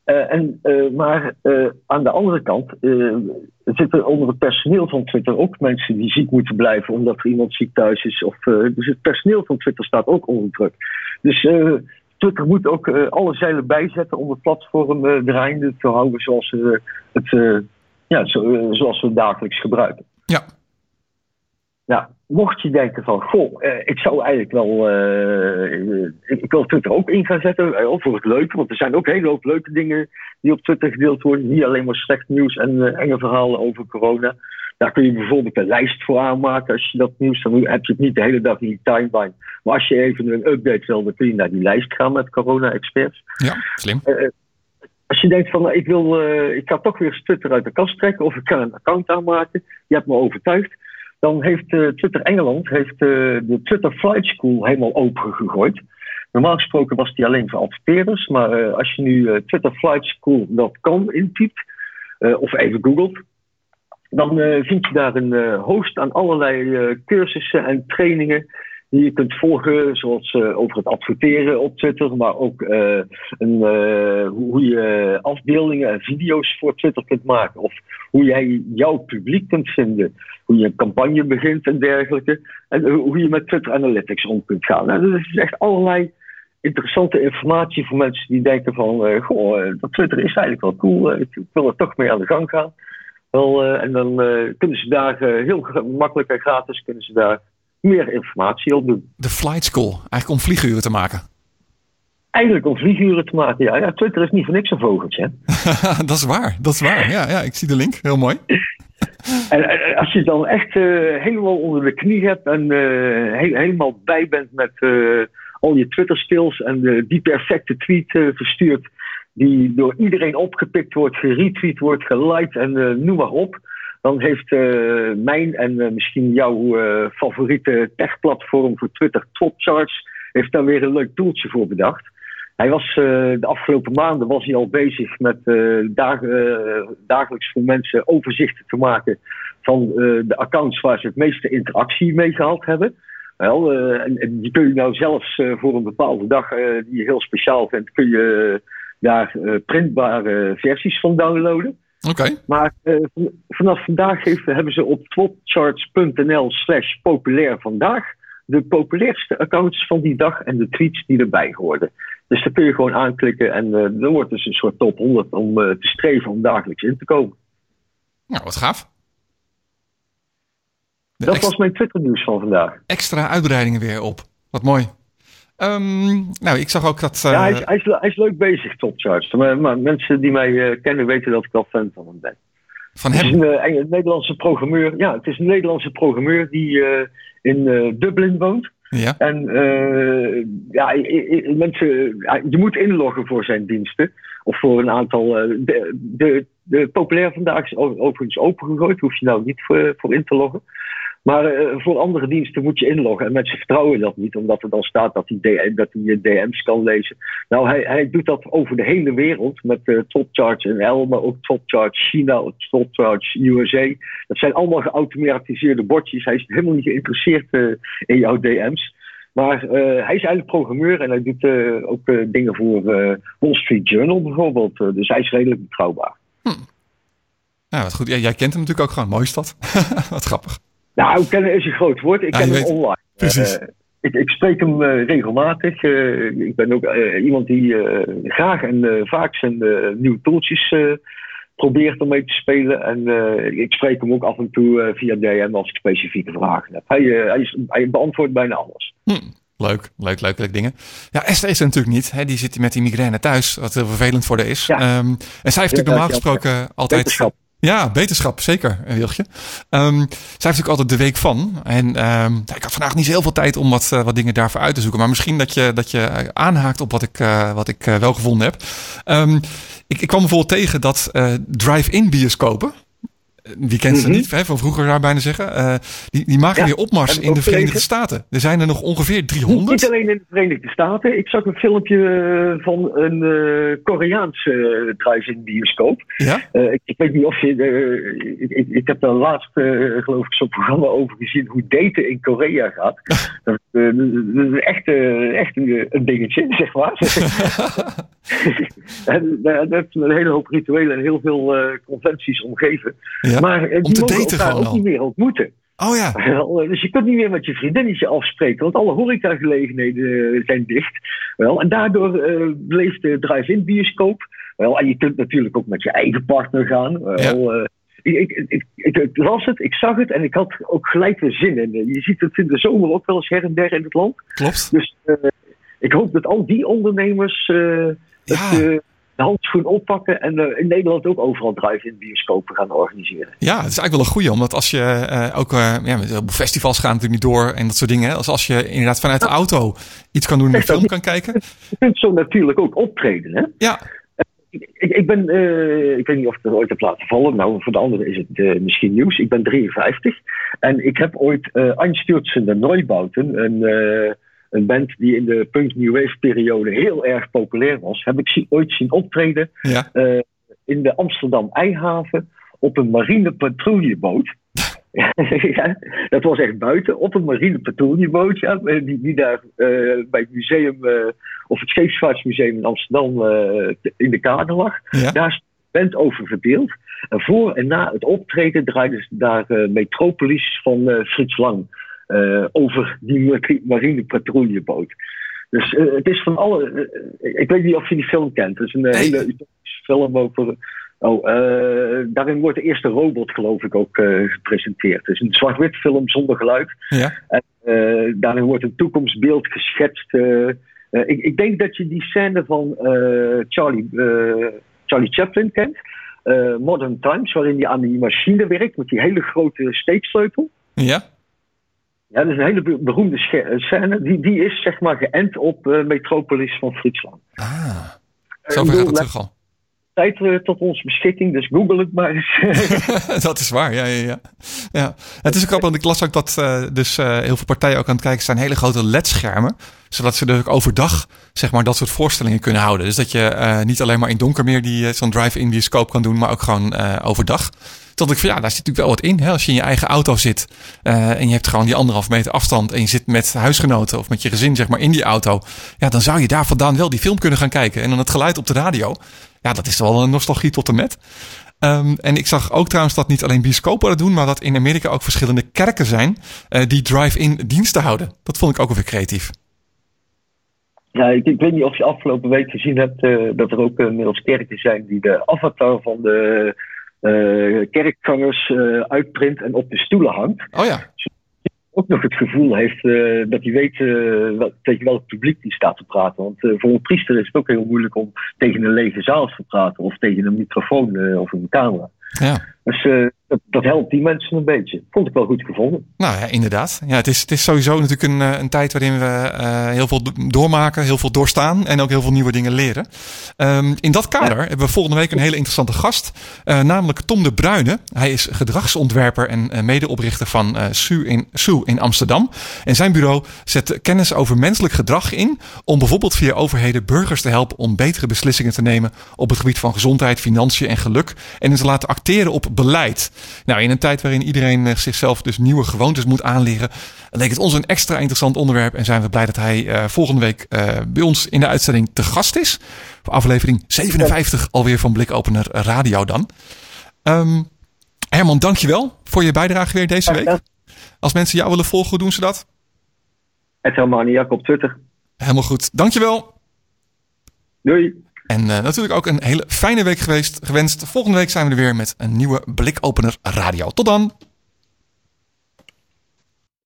Eh, en, eh, maar aan de andere kant zitten onder het personeel van Twitter ook mensen die ziek moeten blijven omdat er iemand ziek thuis is. Of, dus het personeel van Twitter staat ook onder druk. Dus Twitter moet ook alle zeilen bijzetten om het platform draaiende te houden zoals, het, ja, zo, eh, zoals we dagelijks gebruiken.
Ja.
Ja, mocht je denken van, goh, eh, ik zou eigenlijk wel, eh, ik, wil Twitter ook in gaan zetten, eh, voor het leuke, want er zijn ook een hele hoop leuke dingen die op Twitter gedeeld worden, niet alleen maar slecht nieuws en enge verhalen over corona. Daar kun je bijvoorbeeld een lijst voor aanmaken als je dat nieuws, dan heb je het niet de hele dag in je timeline. Maar als je even een update wil, dan kun je naar die lijst gaan met corona-experts.
Ja, slim.
Als je denkt van nou, ik, wil, eh, ik ga toch weer Twitter uit de kast trekken of ik ga een account aanmaken, je hebt me overtuigd, dan heeft eh, Twitter Engeland heeft, eh, de Twitter Flight School helemaal open gegooid. Normaal gesproken was die alleen voor adverteerders, maar als je nu twitterflightschool.com intypt of even googelt, dan vind je daar een host aan allerlei cursussen en trainingen die je kunt volgen, zoals eh, over het adverteren op Twitter, maar ook eh, een, eh, hoe je afbeeldingen en video's voor Twitter kunt maken. Of hoe jij jouw publiek kunt vinden, hoe je een campagne begint en dergelijke. En hoe je met Twitter Analytics om kunt gaan. Nou, dat is echt allerlei interessante informatie voor mensen die denken van, goh, dat Twitter is eigenlijk wel cool, ik, wil er toch mee aan de gang gaan. Wel, en dan kunnen ze daar heel makkelijk en gratis kunnen ze daar meer informatie op doen.
De flight school, eigenlijk om vlieguren te maken.
Eigenlijk om vlieguren te maken, ja. ja. Twitter is niet voor niks een vogeltje.
dat is waar, dat is waar. Ja, ja, ik zie de link, heel mooi.
En als je dan echt eh, helemaal onder de knie hebt en eh, he- helemaal bij bent met eh, al je Twitter skills en die perfecte tweet verstuurt, die door iedereen opgepikt wordt, geretweet wordt, geliked en noem maar op. Dan heeft eh, mijn en eh, misschien jouw eh, favoriete techplatform voor Twitter, Twopcharts, heeft daar weer een leuk toeltje voor bedacht. Hij was de afgelopen maanden was hij al bezig met dag- dagelijks voor mensen overzichten te maken van de accounts waar ze het meeste interactie mee gehad hebben. Wel, en, en die kun je nou zelfs voor een bepaalde dag die je heel speciaal vindt, kun je daar printbare versies van downloaden.
Oké,
Maar eh, van- vanaf vandaag heeft, hebben ze op twopcharts.nl slash populair vandaag de populairste accounts van die dag en de tweets die erbij hoorden. Dus daar kun je gewoon aanklikken en eh dan wordt dus een soort top 100 om eh, te streven om dagelijks in te komen.
nou wat gaaf. De
Dat was mijn Twitter nieuws van vandaag.
extra uitbreidingen weer op. Wat mooi. Ehm, nou, ik zag ook dat... eh,
ja, hij is, hij, is, hij is leuk bezig, Topcharts. Maar, maar mensen die mij eh, kennen weten dat ik wel fan van hem ben.
van
Het is
hem...
een, eh, Eng- Nederlandse programmeur. Ja, het is een Nederlandse programmeur die eh, in eh, Dublin woont.
Ja,
En eh, ja, mensen, je moet inloggen voor zijn diensten. Of voor een aantal. eh, de, de, de populair vandaag is overigens opengegooid. Hoef je nou niet voor, voor in te loggen. Maar uh, voor andere diensten moet je inloggen. En mensen vertrouwen dat niet, omdat er dan staat dat hij, DM, dat hij DM's kan lezen. Nou, hij, hij doet dat over de hele wereld. Met uh, TopCharge NL, maar ook TopCharge China, TopCharge USA. Dat zijn allemaal geautomatiseerde bordjes. Hij is helemaal niet geïnteresseerd in jouw DM's. Maar hij is eigenlijk programmeur en hij doet ook dingen voor Wall Street Journal bijvoorbeeld. dus hij is redelijk betrouwbaar.
Hm. Ja, wat goed. Ja, jij kent hem natuurlijk ook gewoon. Mooi is dat. wat grappig.
Nou, kennen is een groot woord. Ik
Ja,
ken hem
weet-
online.
Precies.
Eh, ik, ik spreek hem eh, regelmatig. Eh, ik ben ook iemand die graag en vaak zijn nieuwe tooltjes eh, probeert om mee te spelen. En ik spreek hem ook af en toe via DM als ik specifieke vragen heb. Hij, hij, is, hij beantwoordt bijna alles.
Hm. Leuk, leuk, leuk, leuk dingen. Ja, Esther is er natuurlijk niet. Hè. Die zit met die migraine thuis, wat heel vervelend voor haar is.
Ja.
Ehm, en zij heeft natuurlijk normaal gesproken altijd...
Wetenschap.
Ja, beterschap, zeker, eh, Wilgje. Ehm, zij heeft natuurlijk altijd de week van. En ehm, ik had vandaag niet heel veel tijd om wat, eh, wat dingen daarvoor uit te zoeken. Maar misschien dat je, dat je eh, aanhaakt op wat ik, wat ik wel gevonden heb. Ehm, ik, ik kwam bijvoorbeeld tegen dat drive-in bioscopen. Wie kent ze
Mhm.
niet, hè, van vroeger zou ik bijna zeggen. eh, die, die maken
Ja,
weer opmars in de Verenigde. Staten. Er zijn er nog ongeveer
Niet,
300.
niet alleen in de Verenigde Staten. Ik zag een filmpje eh, van een eh Koreaanse drive-in bioscoop.
Ja?
Ik, ik weet niet of je. ik, ik, ik heb daar laatst, geloof ik, zo'n programma over gezien hoe daten in Korea gaat. dat, is echt, echt een, een dingetje, zeg maar. en dat heeft een hele hoop rituelen en heel veel conventies omgeven.
Ja?
Maar eh,
Om
die
te
mogen
daten
elkaar ook
al.
niet meer ontmoeten.
Oh ja.
Wel, eh, Dus je kunt niet meer met je vriendinnetje afspreken, want alle horecagelegenheden eh, zijn dicht. Wel, en daardoor eh, bleef de drive-in bioscoop. Wel, en je kunt natuurlijk ook met je eigen partner gaan. Wel, eh, ik, ik, ik, ik, ik las het, ik zag het en ik had ook gelijk weer zin in. Je ziet het in de zomer ook wel eens her en der in het land.
Klopt.
Dus ik hoop dat al die ondernemers het,
Ja.
eh, de handschoen oppakken en eh, in Nederland ook overal drive-in bioscopen gaan organiseren.
Ja, het is eigenlijk wel een goeie, omdat als je eh, ook eh, ja, met festivals gaan natuurlijk niet door en dat soort dingen. Als, als je inderdaad vanuit de auto iets kan doen en een
dat
film kan kijken.
Je kunt zo natuurlijk ook optreden, hè?
Ja,
Ik, ik, ben, ik weet niet of ik het ooit heb laten vallen. Nou, voor de anderen is het misschien nieuws. Ik ben 53. En ik heb ooit uh, Einstürzende Neubauten, een, een band die in de punk new wave periode heel erg populair was, heb ik zie- ooit zien optreden
ja.
eh, in de Amsterdam Eihaven op een marine patrouilleboot. ja, dat was echt buiten, op een marine patrouilleboot, ja, die, die daar eh, bij het museum, eh, of het Scheepvaartsmuseum in Amsterdam in de kade lag.
ja.
Daar is de band over verdeeld. En voor en na het optreden draaiden ze daar Metropolis van Frits Lang eh, over die mar- marine patrouilleboot. Dus eh, het is van alle. eh, ik weet niet of je die film kent. Het is een
Nee.
hele utopische film over. Oh, daarin wordt de eerste robot, geloof ik, ook gepresenteerd. Het is een zwart-wit film zonder geluid.
ja.
Eh, daarin wordt een toekomstbeeld geschetst. ik, ik denk dat je die scène van Charlie, Charlie Chaplin kent. Modern Times, waarin hij aan die machine werkt met die hele grote steeksleutel.
Ja.
Ja, dat is een hele be- beroemde eh, scène. Die, die is zeg maar geënt op eh, Metropolis van Frits Lang.
Ah,
Ik
zover
bedoel,
gaat het terug al.
tijd eh, tot onze beschikking, dus google het maar eens.
dat is waar, ja, ja, ja. ja. Het is ook grappig, want ik las ook dat eh, dus eh, heel veel partijen ook aan het kijken zijn hele grote ledschermen. Zodat ze dus ook overdag, zeg maar, dat soort voorstellingen kunnen houden. Dus dat je eh, niet alleen maar in donker meer die, eh, zo'n drive-in bioscoop kan doen, maar ook gewoon eh, overdag. Tot ik van ja, daar zit natuurlijk wel wat in. Hè? Als je in je eigen auto zit eh, en je hebt gewoon die anderhalf meter afstand en je zit met huisgenoten of met je gezin, zeg maar, in die auto. Ja, dan zou je daar vandaan wel die film kunnen gaan kijken. En dan het geluid op de radio. Ja, dat is wel een nostalgie tot en met. Um, en ik zag ook trouwens dat niet alleen bioscopen dat doen, maar dat in Amerika ook verschillende kerken zijn uh, die drive-in diensten houden. Dat vond ik ook weer creatief.
Ja, ik, ik, weet niet of je afgelopen week gezien hebt uh, dat er ook inmiddels kerken zijn die de avatar van de kerkgangers uh, uitprint en op de stoelen hangt.
Oh ja.
Ook nog het gevoel heeft uh, dat hij weet wel, tegen welk publiek hij staat te praten. Want voor een priester is het ook heel moeilijk om tegen een lege zaal te praten of tegen een microfoon of een camera.
Ja.
Dus dat, dat, helpt die mensen een beetje. Vond ik wel goed gevonden.
Nou ja, inderdaad. Ja, het, is, het is sowieso natuurlijk een, eh, een tijd waarin we uh, heel veel doormaken, heel veel doorstaan en ook heel veel nieuwe dingen leren. Um, in dat kader hebben we volgende week een hele interessante gast, uh, namelijk Tom de Bruyne. Hij is gedragsontwerper en medeoprichter van SU in, SU in Amsterdam. En zijn bureau zet kennis over menselijk gedrag in om bijvoorbeeld via overheden burgers te helpen om betere beslissingen te nemen op het gebied van gezondheid, financiën en geluk. En te laten acteren op beleid. Nou, in een tijd waarin iedereen eh, zichzelf dus nieuwe gewoontes moet aanleren, leek het ons een extra interessant onderwerp. En zijn we blij dat hij uh, volgende week uh, bij ons in de uitzending te gast is. Voor aflevering 57 alweer van Blikopener Radio dan. Um, Herman, dankjewel voor je bijdrage weer deze week. Als mensen jou willen volgen, hoe doen ze dat?
Het Hermaniak op Twitter.
Helemaal goed. Dankjewel.
Doei.
En uh, natuurlijk ook een hele fijne week geweest, gewenst. Volgende week zijn we er weer met een nieuwe blikopener radio. Tot dan!